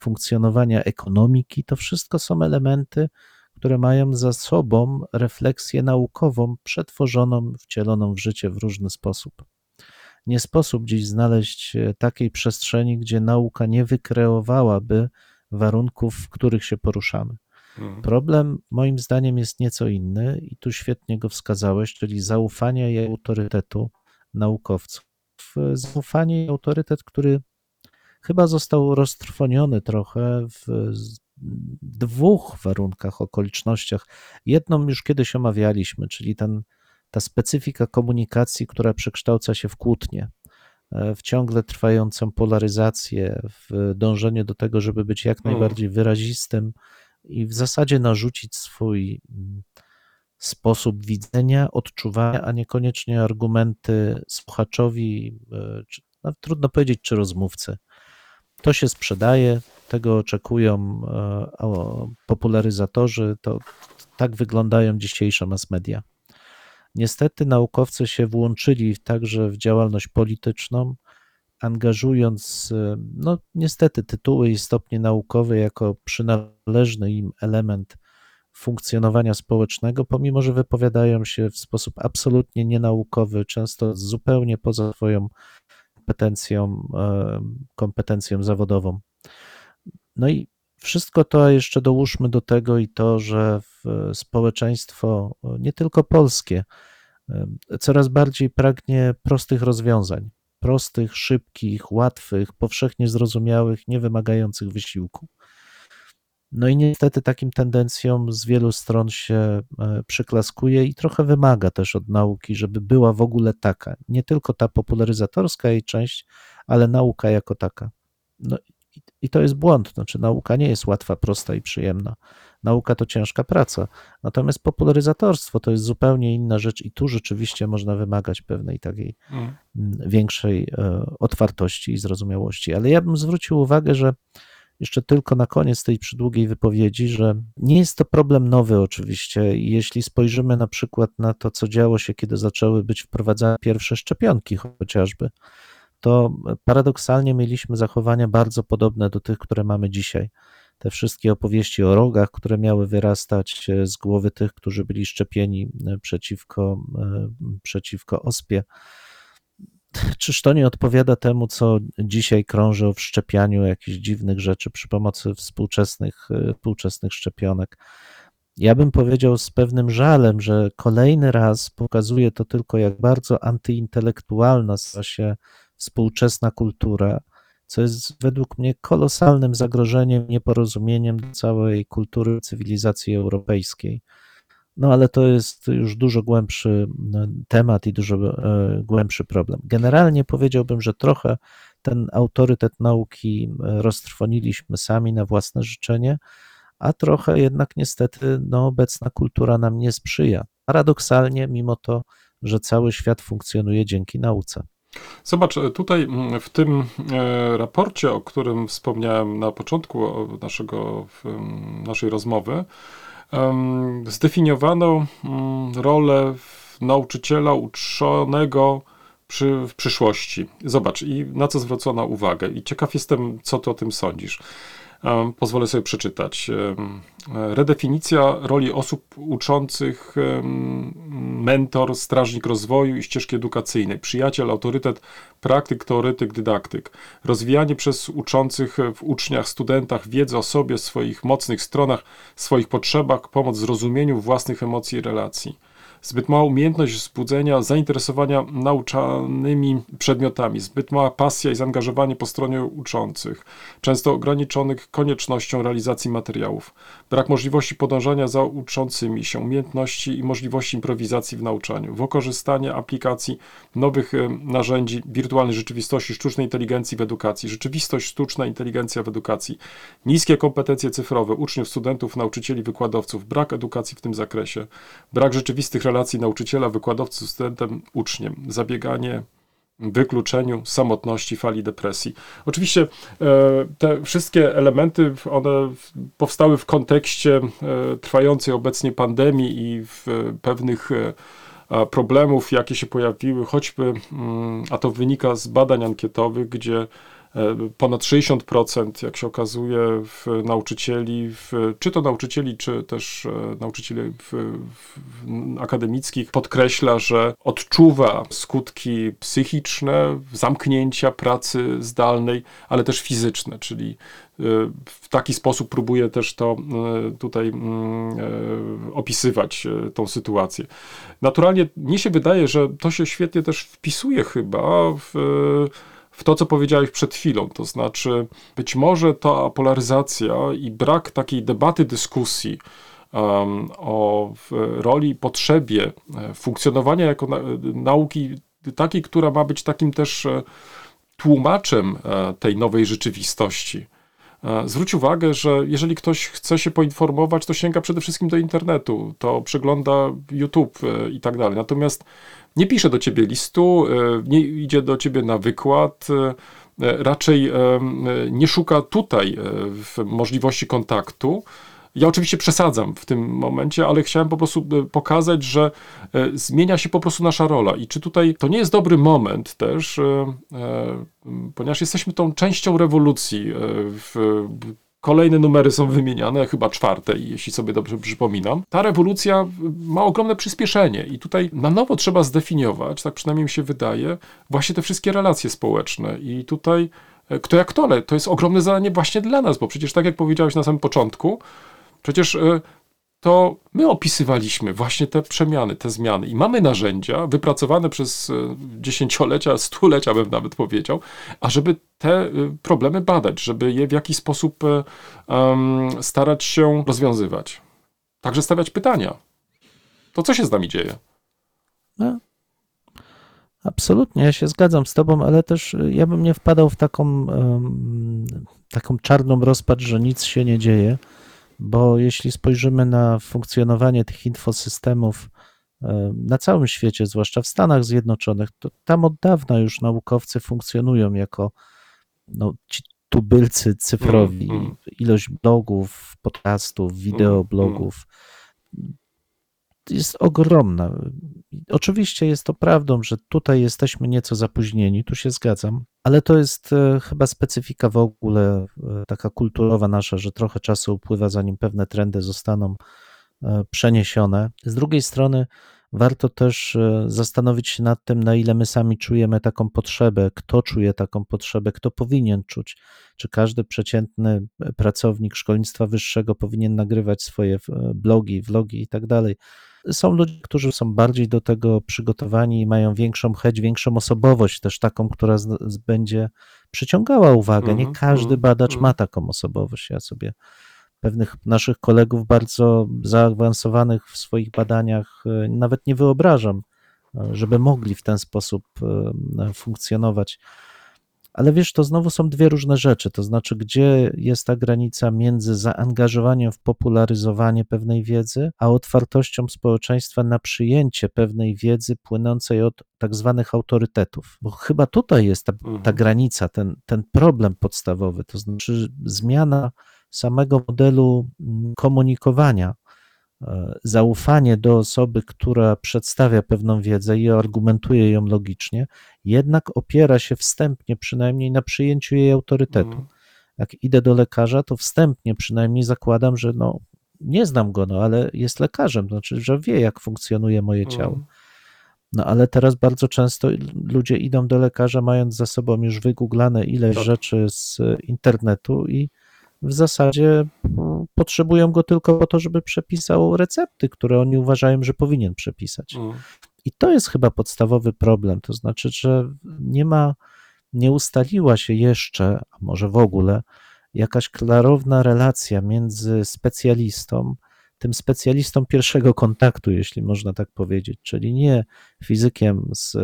funkcjonowania ekonomiki. To wszystko są elementy, które mają za sobą refleksję naukową, przetworzoną, wcieloną w życie w różny sposób. Nie sposób dziś znaleźć e, takiej przestrzeni, gdzie nauka nie wykreowałaby warunków, w których się poruszamy. Mm. Problem moim zdaniem jest nieco inny i tu świetnie go wskazałeś, czyli zaufanie i autorytetu naukowców. Zaufanie i autorytet, który chyba został roztrwoniony trochę w dwóch warunkach, okolicznościach. Jedną już kiedyś omawialiśmy, czyli ten, ta specyfika komunikacji, która przekształca się w kłótnię, e, w ciągle trwającą polaryzację, w dążenie do tego, żeby być jak Mm. najbardziej wyrazistym i w zasadzie narzucić swój mm, sposób widzenia, odczuwania, a niekoniecznie argumenty słuchaczowi, e, czy, no, trudno powiedzieć, czy rozmówcy. To się sprzedaje, tego oczekują e, popularyzatorzy, to tak wyglądają dzisiejsze mass media. Niestety naukowcy się włączyli także w działalność polityczną, angażując, e, no niestety, tytuły i stopnie naukowe jako przynależny im element funkcjonowania społecznego, pomimo że wypowiadają się w sposób absolutnie nienaukowy, często zupełnie poza swoją kompetencją, e, kompetencją zawodową. No i wszystko to jeszcze dołóżmy do tego i to, że społeczeństwo, nie tylko polskie, coraz bardziej pragnie prostych rozwiązań, prostych, szybkich, łatwych, powszechnie zrozumiałych, nie wymagających wysiłku. No i niestety takim tendencjom z wielu stron się e, przyklaskuje i trochę wymaga też od nauki, żeby była w ogóle taka. Nie tylko ta popularyzatorska jej część, ale nauka jako taka. No i to jest błąd. Znaczy, nauka nie jest łatwa, prosta i przyjemna. Nauka to ciężka praca. Natomiast popularyzatorstwo to jest zupełnie inna rzecz, i tu rzeczywiście można wymagać pewnej takiej mm. większej e, otwartości i zrozumiałości. Ale ja bym zwrócił uwagę, że jeszcze tylko na koniec tej przydługiej wypowiedzi, że nie jest to problem nowy oczywiście. Jeśli spojrzymy na przykład na to, co działo się, kiedy zaczęły być wprowadzane pierwsze szczepionki chociażby, to paradoksalnie mieliśmy zachowania bardzo podobne do tych, które mamy dzisiaj. Te wszystkie opowieści o rogach, które miały wyrastać z głowy tych, którzy byli szczepieni przeciwko, przeciwko ospie, Czyż to nie odpowiada temu, co dzisiaj krąży o wszczepianiu jakichś dziwnych rzeczy przy pomocy współczesnych, e, współczesnych szczepionek? Ja bym powiedział z pewnym żalem, że kolejny raz pokazuje to tylko, jak bardzo antyintelektualna stała się współczesna kultura, co jest według mnie kolosalnym zagrożeniem, nieporozumieniem dla całej kultury cywilizacji europejskiej. No ale to jest już dużo głębszy no, temat i dużo e, głębszy problem. Generalnie powiedziałbym, że trochę ten autorytet nauki e, roztrwoniliśmy sami na własne życzenie, a trochę jednak niestety no, obecna kultura nam nie sprzyja. Paradoksalnie, mimo to, że cały świat funkcjonuje dzięki nauce. Zobacz, tutaj mm, w tym e, raporcie, o którym wspomniałem na początku naszego, naszej rozmowy, zdefiniowano mm, rolę nauczyciela uczonego przy, w przyszłości. Zobacz, i na co zwrócono uwagę. I ciekaw jestem, co ty o tym sądzisz. Pozwolę sobie przeczytać. Redefinicja roli osób uczących, mentor, strażnik rozwoju i ścieżki edukacyjnej, przyjaciel, autorytet, praktyk, teoretyk, dydaktyk. Rozwijanie przez uczących w uczniach, studentach wiedzy o sobie, swoich mocnych stronach, swoich potrzebach, pomoc w zrozumieniu własnych emocji i relacji zbyt mała umiejętność wzbudzenia zainteresowania nauczanymi przedmiotami, zbyt mała pasja i zaangażowanie po stronie uczących, często ograniczonych koniecznością realizacji materiałów, brak możliwości podążania za uczącymi się, umiejętności i możliwości improwizacji w nauczaniu, wykorzystanie aplikacji nowych narzędzi wirtualnej rzeczywistości, sztucznej inteligencji w edukacji, rzeczywistość sztuczna inteligencja w edukacji, niskie kompetencje cyfrowe uczniów, studentów, nauczycieli, wykładowców, brak edukacji w tym zakresie, brak rzeczywistych relacji nauczyciela, wykładowcy, studentem, uczniem, zabieganie wykluczeniu, samotności, fali depresji. Oczywiście e, te wszystkie elementy, one powstały w kontekście e, trwającej obecnie pandemii i w pewnych e, problemów, jakie się pojawiły, choćby, mm, a to wynika z badań ankietowych, gdzie ponad 60%, jak się okazuje, w nauczycieli, w, czy to nauczycieli, czy też e, nauczycieli w, w akademickich, podkreśla, że odczuwa skutki psychiczne zamknięcia pracy zdalnej, ale też fizyczne, czyli e, w taki sposób próbuje też to tutaj mm, opisywać, tą sytuację. Naturalnie mnie się wydaje, że to się świetnie też wpisuje chyba w w to, co powiedziałeś przed chwilą. To znaczy, być może ta polaryzacja i brak takiej debaty, dyskusji um, o roli i potrzebie e, funkcjonowania jako na, nauki takiej, która ma być takim też e, tłumaczem e, tej nowej rzeczywistości. Zwróć uwagę, że jeżeli ktoś chce się poinformować, to sięga przede wszystkim do internetu, to przegląda YouTube i tak dalej. Natomiast nie pisze do ciebie listu, e, nie idzie do ciebie na wykład, e, raczej e, nie szuka tutaj możliwości kontaktu. Ja oczywiście przesadzam w tym momencie, ale chciałem po prostu e, pokazać, że e, zmienia się po prostu nasza rola. I czy tutaj to nie jest dobry moment też, e, ponieważ jesteśmy tą częścią rewolucji. Kolejne numery są wymieniane, chyba czwarte, jeśli sobie dobrze przypominam. Ta rewolucja ma ogromne przyspieszenie i tutaj na nowo trzeba zdefiniować, tak przynajmniej mi się wydaje, właśnie te wszystkie relacje społeczne. I tutaj kto jak to, to jest ogromne zadanie właśnie dla nas, bo przecież tak jak powiedziałeś na samym początku, przecież e, to my opisywaliśmy właśnie te przemiany, te zmiany i mamy narzędzia wypracowane przez e, dziesięciolecia, stulecia bym nawet powiedział, ażeby te e, problemy badać, żeby je w jakiś sposób em, starać się rozwiązywać. Także stawiać pytania. To co się z nami dzieje? No, absolutnie, ja się zgadzam z tobą, ale też ja bym nie wpadał w taką, em, taką czarną rozpacz, że nic się nie dzieje, bo jeśli spojrzymy na funkcjonowanie tych infosystemów em, na całym świecie, zwłaszcza w Stanach Zjednoczonych, to tam od dawna już naukowcy funkcjonują jako no, ci tubylcy cyfrowi. Mm, mm. Ilość blogów, podcastów, wideoblogów jest ogromna. Oczywiście jest to prawdą, że tutaj jesteśmy nieco zapóźnieni, tu się zgadzam, ale to jest e, chyba specyfika w ogóle e, taka kulturowa nasza, że trochę czasu upływa, zanim pewne trendy zostaną e, przeniesione. Z drugiej strony, warto też e, zastanowić się nad tym, na ile my sami czujemy taką potrzebę, kto czuje taką potrzebę, kto powinien czuć. Czy każdy przeciętny pracownik szkolnictwa wyższego powinien nagrywać swoje e, blogi, vlogi i tak dalej. Są ludzie, którzy są bardziej do tego przygotowani i mają większą chęć, większą osobowość, też taką, która z, z, będzie przyciągała uwagę. Nie Mhm, każdy mhm, badacz mhm. ma taką osobowość. Ja sobie pewnych naszych kolegów bardzo zaawansowanych w swoich badaniach e, nawet nie wyobrażam, e, żeby mogli w ten sposób e, funkcjonować. Ale wiesz, to znowu są dwie różne rzeczy. To znaczy, gdzie jest ta granica między zaangażowaniem w popularyzowanie pewnej wiedzy, a otwartością społeczeństwa na przyjęcie pewnej wiedzy płynącej od tak zwanych autorytetów. Bo chyba tutaj jest ta, ta Mhm. granica, ten, ten problem podstawowy. To znaczy, zmiana samego modelu mm, komunikowania, e, zaufanie do osoby, która przedstawia pewną wiedzę i argumentuje ją logicznie, jednak opiera się wstępnie przynajmniej na przyjęciu jej autorytetu. Mhm. Jak idę do lekarza, to wstępnie przynajmniej zakładam, że no, nie znam go, no, ale jest lekarzem, znaczy, że wie, jak funkcjonuje moje ciało. Mhm. No ale teraz bardzo często ludzie idą do lekarza, mając za sobą już wygooglane ileś Tak. rzeczy z internetu i w zasadzie mm, potrzebują go tylko po to, żeby przepisał recepty, które oni uważają, że powinien przepisać. Mhm. I to jest chyba podstawowy problem. To znaczy, że nie ma, nie ustaliła się jeszcze, a może w ogóle, jakaś klarowna relacja między specjalistą, tym specjalistą pierwszego kontaktu, jeśli można tak powiedzieć, czyli nie fizykiem z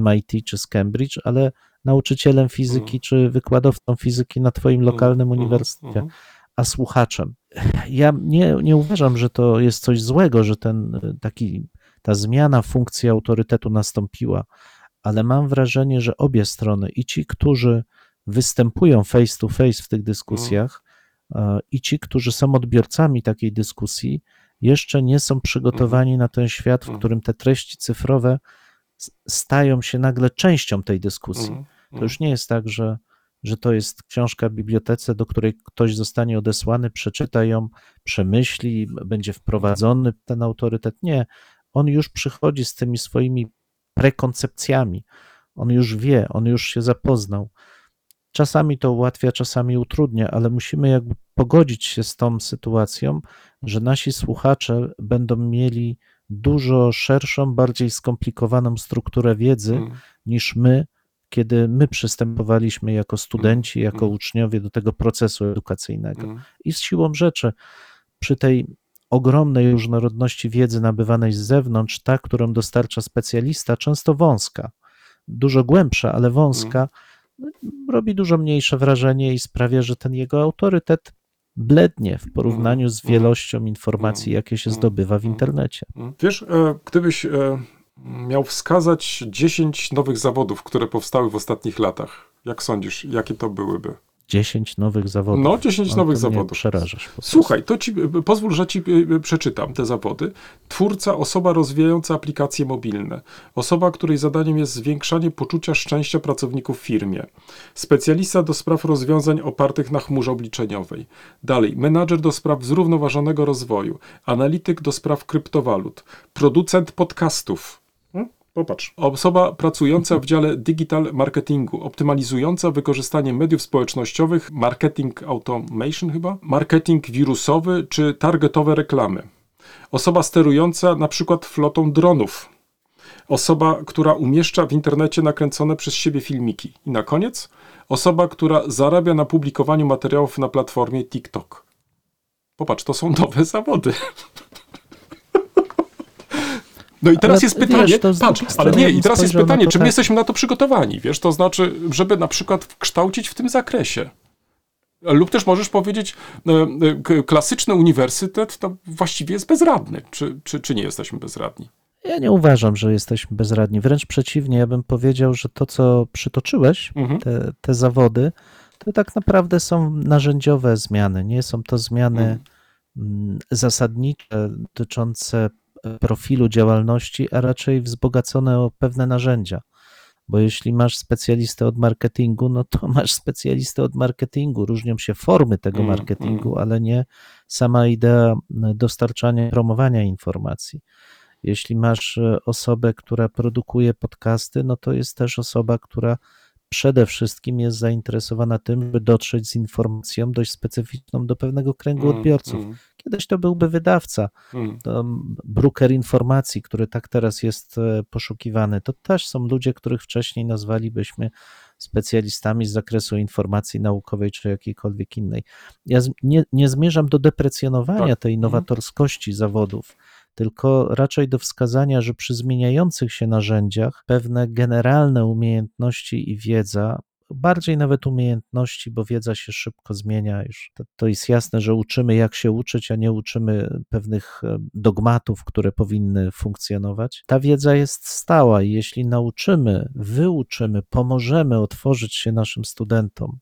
MIT czy z Cambridge, ale nauczycielem fizyki Mhm. czy wykładowcą fizyki na Twoim lokalnym Mhm. uniwersytecie Mhm. a słuchaczem. Ja nie, nie uważam, że to jest coś złego, że ten taki, ta zmiana funkcji autorytetu nastąpiła, ale mam wrażenie, że obie strony, i ci, którzy występują face to face w tych dyskusjach, i ci, którzy są odbiorcami takiej dyskusji, jeszcze nie są przygotowani na ten świat, w Mhm. którym te treści cyfrowe stają się nagle częścią tej dyskusji. Mhm. To już nie jest tak, że, że to jest książka w bibliotece, do której ktoś zostanie odesłany, przeczyta ją, przemyśli, będzie wprowadzony ten autorytet. Nie. On już przychodzi z tymi swoimi prekoncepcjami. On już wie, on już się zapoznał. Czasami to ułatwia, czasami utrudnia, ale musimy jakby pogodzić się z tą sytuacją, że nasi słuchacze będą mieli dużo szerszą, bardziej skomplikowaną strukturę wiedzy Mhm. niż my, kiedy my przystępowaliśmy jako studenci, jako Mhm. uczniowie do tego procesu edukacyjnego. Mhm. I z siłą rzeczy, przy tej ogromnej różnorodności wiedzy nabywanej z zewnątrz, ta, którą dostarcza specjalista, często wąska, dużo głębsza, ale wąska, robi dużo mniejsze wrażenie i sprawia, że ten jego autorytet blednie w porównaniu z Mhm. wielością informacji, jakie się Mhm. zdobywa w Mhm. internecie. Wiesz, e, gdybyś e, miał wskazać 10 nowych zawodów, które powstały w ostatnich latach, jak sądzisz, jakie to byłyby? 10 nowych zawodów. No, 10 No, nowych zawodów. Przerażasz. Słuchaj, to ci, pozwól, że ci y, y, przeczytam te zawody. Twórca, osoba rozwijająca aplikacje mobilne. Osoba, której zadaniem jest zwiększanie poczucia szczęścia pracowników w firmie. Specjalista do spraw rozwiązań opartych na chmurze obliczeniowej. Dalej, menadżer do spraw zrównoważonego rozwoju. Analityk do spraw kryptowalut. Producent podcastów. Popatrz. Osoba pracująca w dziale digital marketingu, optymalizująca wykorzystanie mediów społecznościowych, marketing automation chyba, marketing wirusowy czy targetowe reklamy. Osoba sterująca na przykład flotą dronów. Osoba, która umieszcza w internecie nakręcone przez siebie filmiki. I na koniec, osoba, która zarabia na publikowaniu materiałów na platformie TikTok. Popatrz, to są nowe zawody. No i teraz Ale jest wiesz, pytanie, to z patrz, ale nie, i teraz jest pytanie, czy my tak. jesteśmy na to przygotowani, wiesz, to znaczy, żeby na przykład kształcić w tym zakresie. Lub też możesz powiedzieć, e, e, klasyczny uniwersytet to właściwie jest bezradny. Czy, czy, czy nie jesteśmy bezradni? Ja nie uważam, że jesteśmy bezradni. Wręcz przeciwnie, ja bym powiedział, że to, co przytoczyłeś, Mhm. te, te zawody, to tak naprawdę są narzędziowe zmiany. Nie są to zmiany Mhm. mm, zasadnicze dotyczące profilu działalności, a raczej wzbogacone o pewne narzędzia. Bo jeśli masz specjalistę od marketingu, no to masz specjalistę od marketingu. Różnią się formy tego Mm, marketingu, ale nie sama idea dostarczania, promowania informacji. Jeśli masz e, osobę, która produkuje podcasty, no to jest też osoba, która przede wszystkim jest zainteresowana tym, by dotrzeć z informacją dość specyficzną do pewnego kręgu Mm, odbiorców. Kiedyś to byłby wydawca, mm. to broker informacji, który tak teraz jest e, poszukiwany. To też są ludzie, których wcześniej nazwalibyśmy specjalistami z zakresu informacji naukowej czy jakiejkolwiek innej. Ja nie, nie zmierzam do deprecjonowania Tak. tej Mhm. nowatorskości zawodów, tylko raczej do wskazania, że przy zmieniających się narzędziach pewne generalne umiejętności i wiedza, bardziej nawet umiejętności, bo wiedza się szybko zmienia już. To, to jest jasne, że uczymy jak się uczyć, a nie uczymy pewnych e, dogmatów, które powinny funkcjonować. Ta wiedza jest stała i jeśli nauczymy, wyuczymy, pomożemy otworzyć się naszym studentom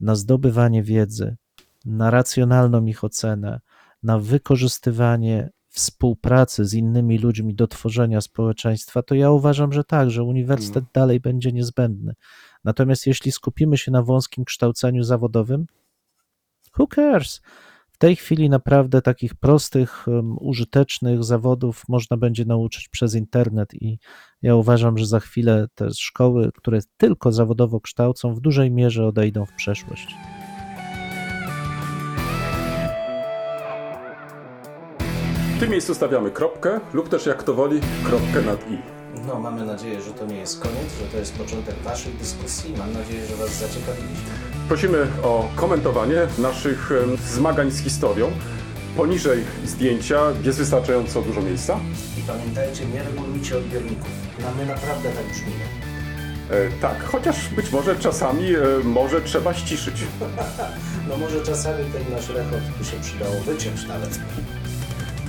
na zdobywanie wiedzy, na racjonalną ich ocenę, na wykorzystywanie współpracy z innymi ludźmi do tworzenia społeczeństwa, to ja uważam, że tak, że uniwersytet dalej będzie niezbędny. Natomiast jeśli skupimy się na wąskim kształceniu zawodowym, who cares? W tej chwili naprawdę takich prostych, um, użytecznych zawodów można będzie nauczyć przez internet i ja uważam, że za chwilę te szkoły, które tylko zawodowo kształcą, w dużej mierze odejdą w przeszłość. Tym miejscu stawiamy kropkę, lub też jak to woli, kropkę nad i. No, mamy nadzieję, że to nie jest koniec, że to jest początek Waszej dyskusji. Mam nadzieję, że Was zaciekawiliśmy. Prosimy o komentowanie naszych zmagań z historią. Poniżej zdjęcia jest wystarczająco dużo miejsca. I pamiętajcie, nie regulujcie odbiorników. No, my naprawdę tak brzmimy. E, tak, chociaż być może czasami e, może trzeba ściszyć. No może czasami ten nasz rechot by się przydało wyciąć nawet.